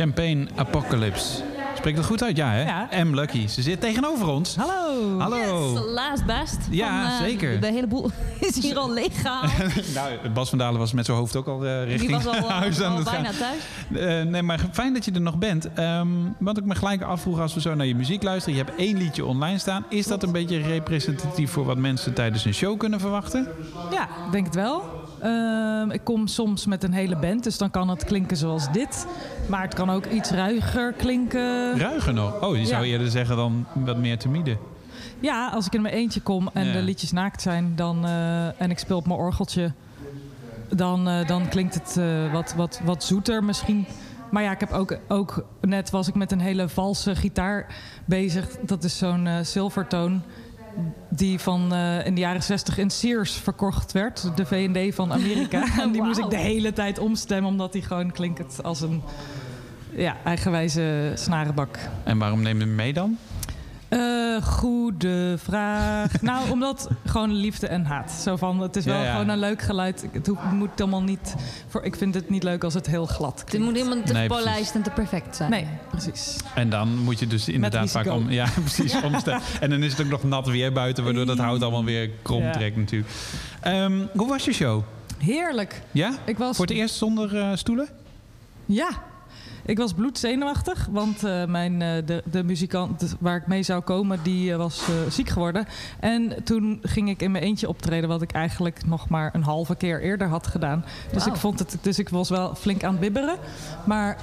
Champagne Apocalypse. Spreekt dat goed uit? Ja, hè? Ja. M. Lucky. Ze zit tegenover ons. Hallo. Hallo. Yes, last best. Ja, Van, eh, zeker. De hele boel is hier al leeg gehaald. nou, Bas van Dalen was met zijn hoofd ook al eh, richting was al, huis aan al het gaan. bijna thuis. Eh, nee, maar fijn dat je er nog bent. Ehm, wat ik me gelijk afvroeg als we zo naar je muziek luisteren. Je hebt één liedje online staan. Is dat een beetje representatief voor wat mensen tijdens een show kunnen verwachten? Ja, ik denk het wel. Ehm, ik kom soms met een hele band, dus dan kan het klinken zoals dit. Maar het kan ook iets ruiger klinken. Ruiger nog. Oh, je zou Ja. eerder zeggen dan wat meer timide. Ja, als ik in mijn eentje kom en Ja. de liedjes naakt zijn dan, eh, en ik speel op mijn orgeltje, dan, eh, dan klinkt het eh, wat, wat, wat zoeter misschien. Maar ja, ik heb ook, ook net was ik met een hele valse gitaar bezig. Dat is zo'n Silvertone. Die van eh, in de jaren 60 in Sears verkocht werd. De V&D van Amerika. en die moest ik de hele tijd omstemmen. Omdat die gewoon klinkt als een ja, eigenwijze snarenbak. En waarom neem je hem mee dan? Eh, goede vraag. nou, omdat gewoon liefde en haat. Zo van, het is wel Ja, ja. gewoon een leuk geluid. Het hoeft- moet allemaal niet. Voor, ik vind het niet leuk als het heel glad Het moet helemaal te Nee, polijst en te perfect zijn. Nee, precies. En dan moet je dus inderdaad vaak om. Ja, precies. omstellen. En dan is het ook nog nat weer buiten, waardoor dat hout allemaal weer krom Ja. trekt natuurlijk. Ehm, hoe was je show? Heerlijk. Ja? Ik was... Voor het eerst zonder eh, stoelen? Ja. Ik was bloedzenuwachtig, want eh, mijn, eh, de, de muzikant waar ik mee zou komen, die eh, was ziek geworden. En toen ging ik in mijn eentje optreden, wat ik eigenlijk nog maar een halve keer eerder had gedaan. Dus, ik, vond het, dus ik was wel flink aan het bibberen. Maar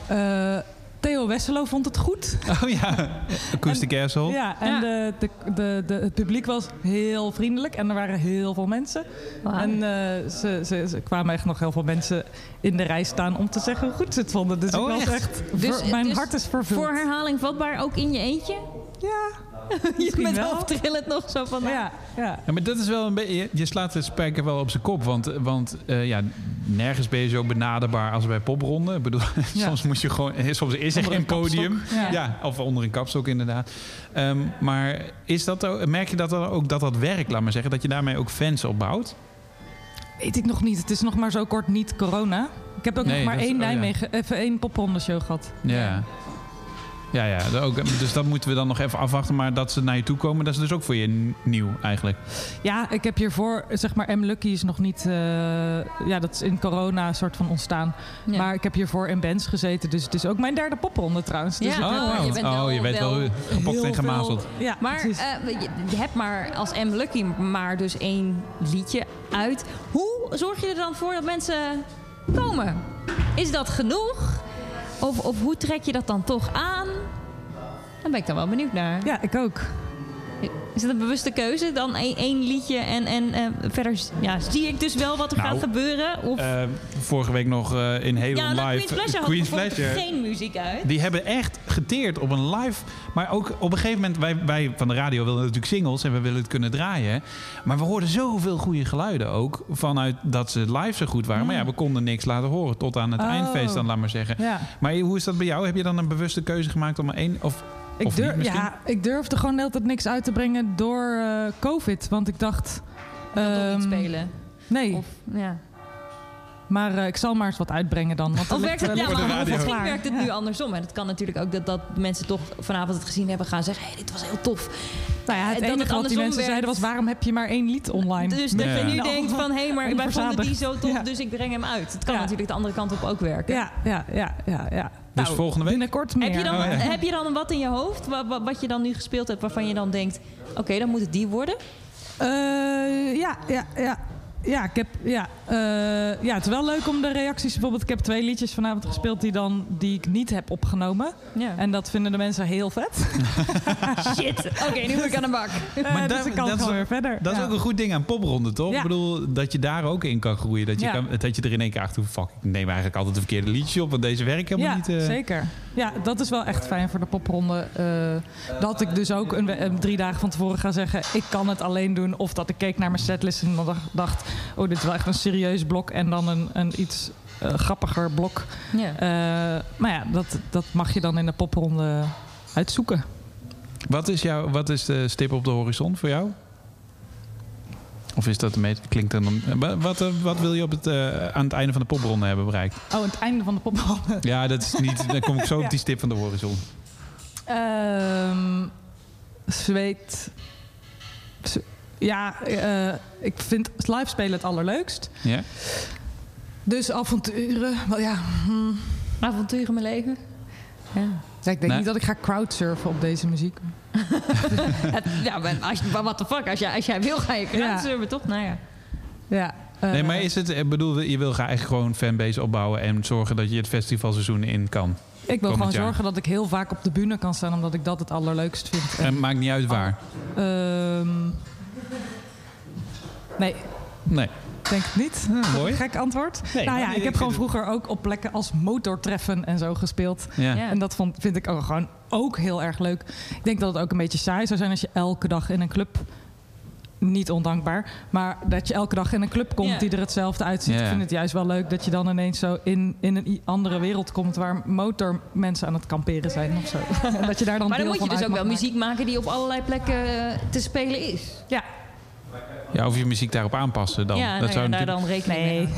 Theo Wesselo vond het goed. Oh ja, Acoustic Asshole. Ja, en De, de, de, de, het publiek was heel vriendelijk en er waren heel veel mensen. En eh, ze, ze, ze kwamen echt nog heel veel mensen in de rij staan om te zeggen hoe goed ze het vonden. Dus Oh, ik was echt? echt, Dus- ver- mijn dus hart is vervuld. Voor herhaling vatbaar ook in je eentje? Ja. je bent wel. hoofd trillend nog zo van... Ja, ja. Ja, maar dat is wel een beetje. je- Je slaat de spijker wel op zijn kop. Want, want eh, ja, nergens ben je zo benaderbaar als bij popronden. Ik bedoel, Ja. soms moet je gewoon. Soms is er geen podium. Ja. of onder een kapstok, inderdaad. Ehm, maar is dat ook, merk je dat dan ook dat dat werkt, laat maar zeggen, dat je daarmee ook fans opbouwt? Weet ik nog niet. Het is nog maar zo kort niet corona. Ik heb ook Nee, nog maar dat is- één oh ja. Nijmegen, even één popronde show gehad. Ja. Ja, ja, ook, dus dat moeten we dan nog even afwachten. Maar dat ze naar je toe komen, dat is dus ook voor je nieuw eigenlijk. Ja, ik heb hiervoor, zeg maar, M. Lucky is nog niet... eh, ja, dat is in corona soort van ontstaan. Ja. Maar ik heb hiervoor in bands gezeten. Dus het is ook mijn derde popronde trouwens. Dus Ja, oh, je bent wel- oh, je weet wel wel gepokt en gemazeld. veel- Ja, maar eh, je, je hebt maar als M Lucky maar dus één liedje uit. Hoe zorg je er dan voor dat mensen komen? Is dat genoeg? Of, of hoe trek je dat dan toch aan? Daar ben ik dan wel benieuwd naar. Ja, ik ook. Is het een bewuste keuze? Dan één, één liedje en, en eh, verder ja, zie ik dus wel wat er Nou, gaat gebeuren? Of, Eh, vorige week nog eh, in Helon ja, nou, Live. Queen's Pleasure had Queen's Pleasure. geen muziek uit. Die hebben echt geteerd op een live. Maar ook op een gegeven moment, wij, wij van de radio willen natuurlijk singles en we willen het kunnen draaien. Maar we hoorden zoveel goede geluiden ook. Vanuit dat ze live zo goed waren. Maar ja, we konden niks laten horen. Tot aan het Oh. eindfeest dan, laat maar zeggen. Ja. Maar hoe is dat bij jou? Heb je dan een bewuste keuze gemaakt om maar één. Of, Ik, durf, ja, ik durfde gewoon de hele tijd niks uit te brengen door eh, COVID. Want ik dacht... toch niet ehm, spelen? Nee. Of, ja. Maar eh, ik zal maar eens wat uitbrengen dan. Want Of werkt het, ja, maar misschien werkt het nu andersom. En het kan natuurlijk ook dat, dat mensen toch vanavond het gezien hebben gaan zeggen... Hey, dit was heel tof. Nou ja, het dat enige wat die mensen zeiden was... waarom heb je maar één lied online? Dus dat je nu denkt van... hé, hey, maar wij vonden die zo tof, Ja. dus ik breng hem uit. Het kan Ja. natuurlijk de andere kant op ook werken. Ja, ja, ja, ja. ja. Dus Nou, volgende week? Binnenkort meer. Heb je, dan, Oh, ja. heb je dan wat in je hoofd, wa- wa- wat je dan nu gespeeld hebt... waarvan je dan denkt, oké, dan moet het die worden? Eh, ja, ja, ja. Ja, ik heb, ja, ja, het is wel leuk om de reacties. Bijvoorbeeld, ik heb twee liedjes vanavond gespeeld die, dan, die ik niet heb opgenomen. Ja. En dat vinden de mensen heel vet. Shit, oké, nu moet ik aan de bak. Eh, dus ik kan dat is gewoon ook- weer verder. Dat is Ja. ook een goed ding aan popronde, toch? Ja. Ik bedoel, dat je daar ook in kan groeien. Dat je, Ja. kan, dat je er in één keer achter fuck, ik neem eigenlijk altijd de verkeerde liedjes op. Want deze werken helemaal Ja, niet. eh. zeker. Ja, dat is wel echt fijn voor de popronde. eh, dat ik dus ook een, eh, drie dagen van tevoren ga zeggen... ik kan het alleen doen. Of dat ik keek naar mijn setlist en dan dacht- dacht... oh, dit is wel echt een serieus blok. En dan een, een iets eh, grappiger blok. Ja. Eh, maar ja, dat, dat mag je dan in de popronde uitzoeken. Wat is, jouw, wat is de stip op de horizon voor jou? Of is dat een beetje, klinkt dan, dan wa- wat, eh, wat wil je op het, eh, aan het einde van de popronde hebben bereikt? Oh, aan het einde van de popronde. Ja, dat is niet, dan kom ik zo Ja. op die stip van de horizon. Ehm zweet. Ja, eh, ik vind live spelen het allerleukst. Ja? Dus avonturen, wel ja. hmm. Avonturen mijn leven. Ja. Ja, ik denk Nee. niet dat ik ga crowdsurfen op deze muziek. Ja, maar als, maar what the fuck, als jij, als jij wil ga je crowdsurfen, toch? Nou ja. Ja. eh, Nee, maar is het, ik bedoel, je wil graag eigenlijk gewoon fanbase opbouwen en zorgen dat je het festivalseizoen in kan. ik wil gewoon jaar. zorgen dat ik heel vaak op de bühne kan staan, omdat ik dat het allerleukst vind. En maakt niet uit waar. Ehm, nee. Nee. denk het niet. mooi. Gek antwoord. Nee, nou ja, ik ik heb gewoon vroeger ook op plekken als motortreffen en zo gespeeld. Ja. Ja. En dat vond, vind ik ook gewoon ook heel erg leuk. Ik denk dat het ook een beetje saai zou zijn als je elke dag in een club... Niet ondankbaar, maar dat je elke dag in een club komt die er hetzelfde uitziet. Ja. Ik vind het juist wel leuk dat je dan ineens zo in, in een andere wereld komt waar motormensen aan het kamperen zijn of zo. En dat je daar dan maar dan deel moet je dus ook wel muziek maken die op allerlei plekken eh, te spelen is. Ja. Ja, of je muziek daarop aanpassen dan. Ja, nou ja, daar natuurlijk- dan rekening mee.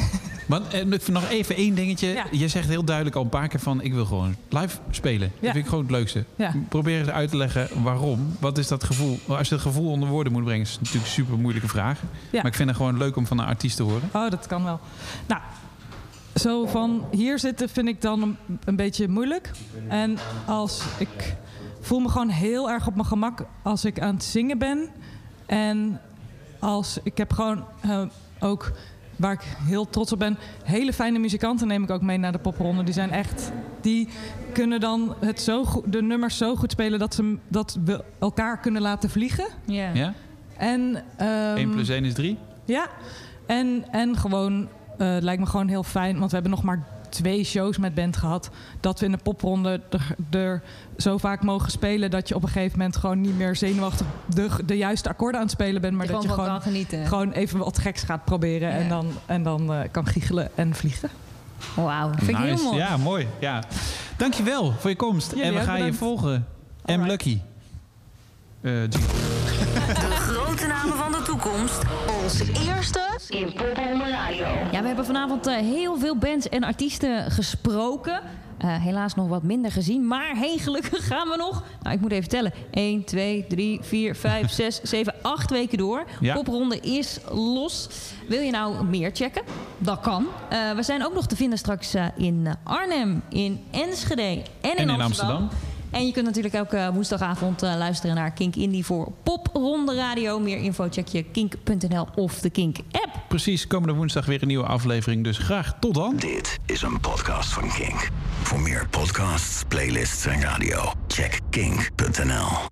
Want eh, nog even één dingetje. Je zegt heel duidelijk al een paar keer van... ik wil gewoon live spelen. Dat vind ik gewoon het leukste. Ja. Probeer eens uit te leggen waarom. Wat is dat gevoel? Als je het gevoel onder woorden moet brengen... is het natuurlijk een super moeilijke vraag. Ja. Maar ik vind het gewoon leuk om van een artiest te horen. Oh, dat kan wel. Nou, zo van hier zitten vind ik dan een, een beetje moeilijk. En als ik voel me gewoon heel erg op mijn gemak als ik aan het zingen ben. En als ik heb gewoon eh, ook waar ik heel trots op ben, hele fijne muzikanten neem ik ook mee naar de popronde. Die zijn echt, die kunnen dan het zo goed, de nummers zo goed spelen dat ze dat we elkaar kunnen laten vliegen. Ja. Ja? En, ehm, 1 plus 1 is 3? ja, en, en gewoon, eh, het lijkt me gewoon heel fijn, want we hebben nog maar twee shows met band gehad. Dat we in de popronde er, zo vaak mogen spelen dat je op een gegeven moment gewoon niet meer zenuwachtig de, de juiste akkoorden aan het spelen bent. Maar Je dat je gewoon genieten. gewoon even wat geks gaat proberen en dan, en dan eh, kan giechelen en vliegen. Wauw, vind ik heel mooi. Ja, mooi. Ja. Dankjewel voor je komst. Jullie en we gaan je volgen. M Lucky. Eh, jingle. De grote namen van de toekomst. Onze eerste in Popronde Radio. Ja, we hebben vanavond eh, heel veel bands en artiesten gesproken. Eh, helaas nog wat minder gezien. Maar hey, gelukkig gaan we nog. Nou, ik moet even tellen. 1, 2, 3, 4, 5, 6, 7, 8 weken door. Ja. Popronde is los. Wil je nou meer checken? Dat kan. Eh, we zijn ook nog te vinden straks eh, in Arnhem, in Enschede en in, En in Amsterdam. Amsterdam. En je kunt natuurlijk elke woensdagavond eh, luisteren naar Kink Indie voor Popronde Radio. Meer info check je kink.nl of de Kink app. Precies, komende woensdag weer een nieuwe aflevering. Dus graag tot dan. Dit is een podcast van Kink. Voor meer podcasts, playlists en radio, check kink.nl.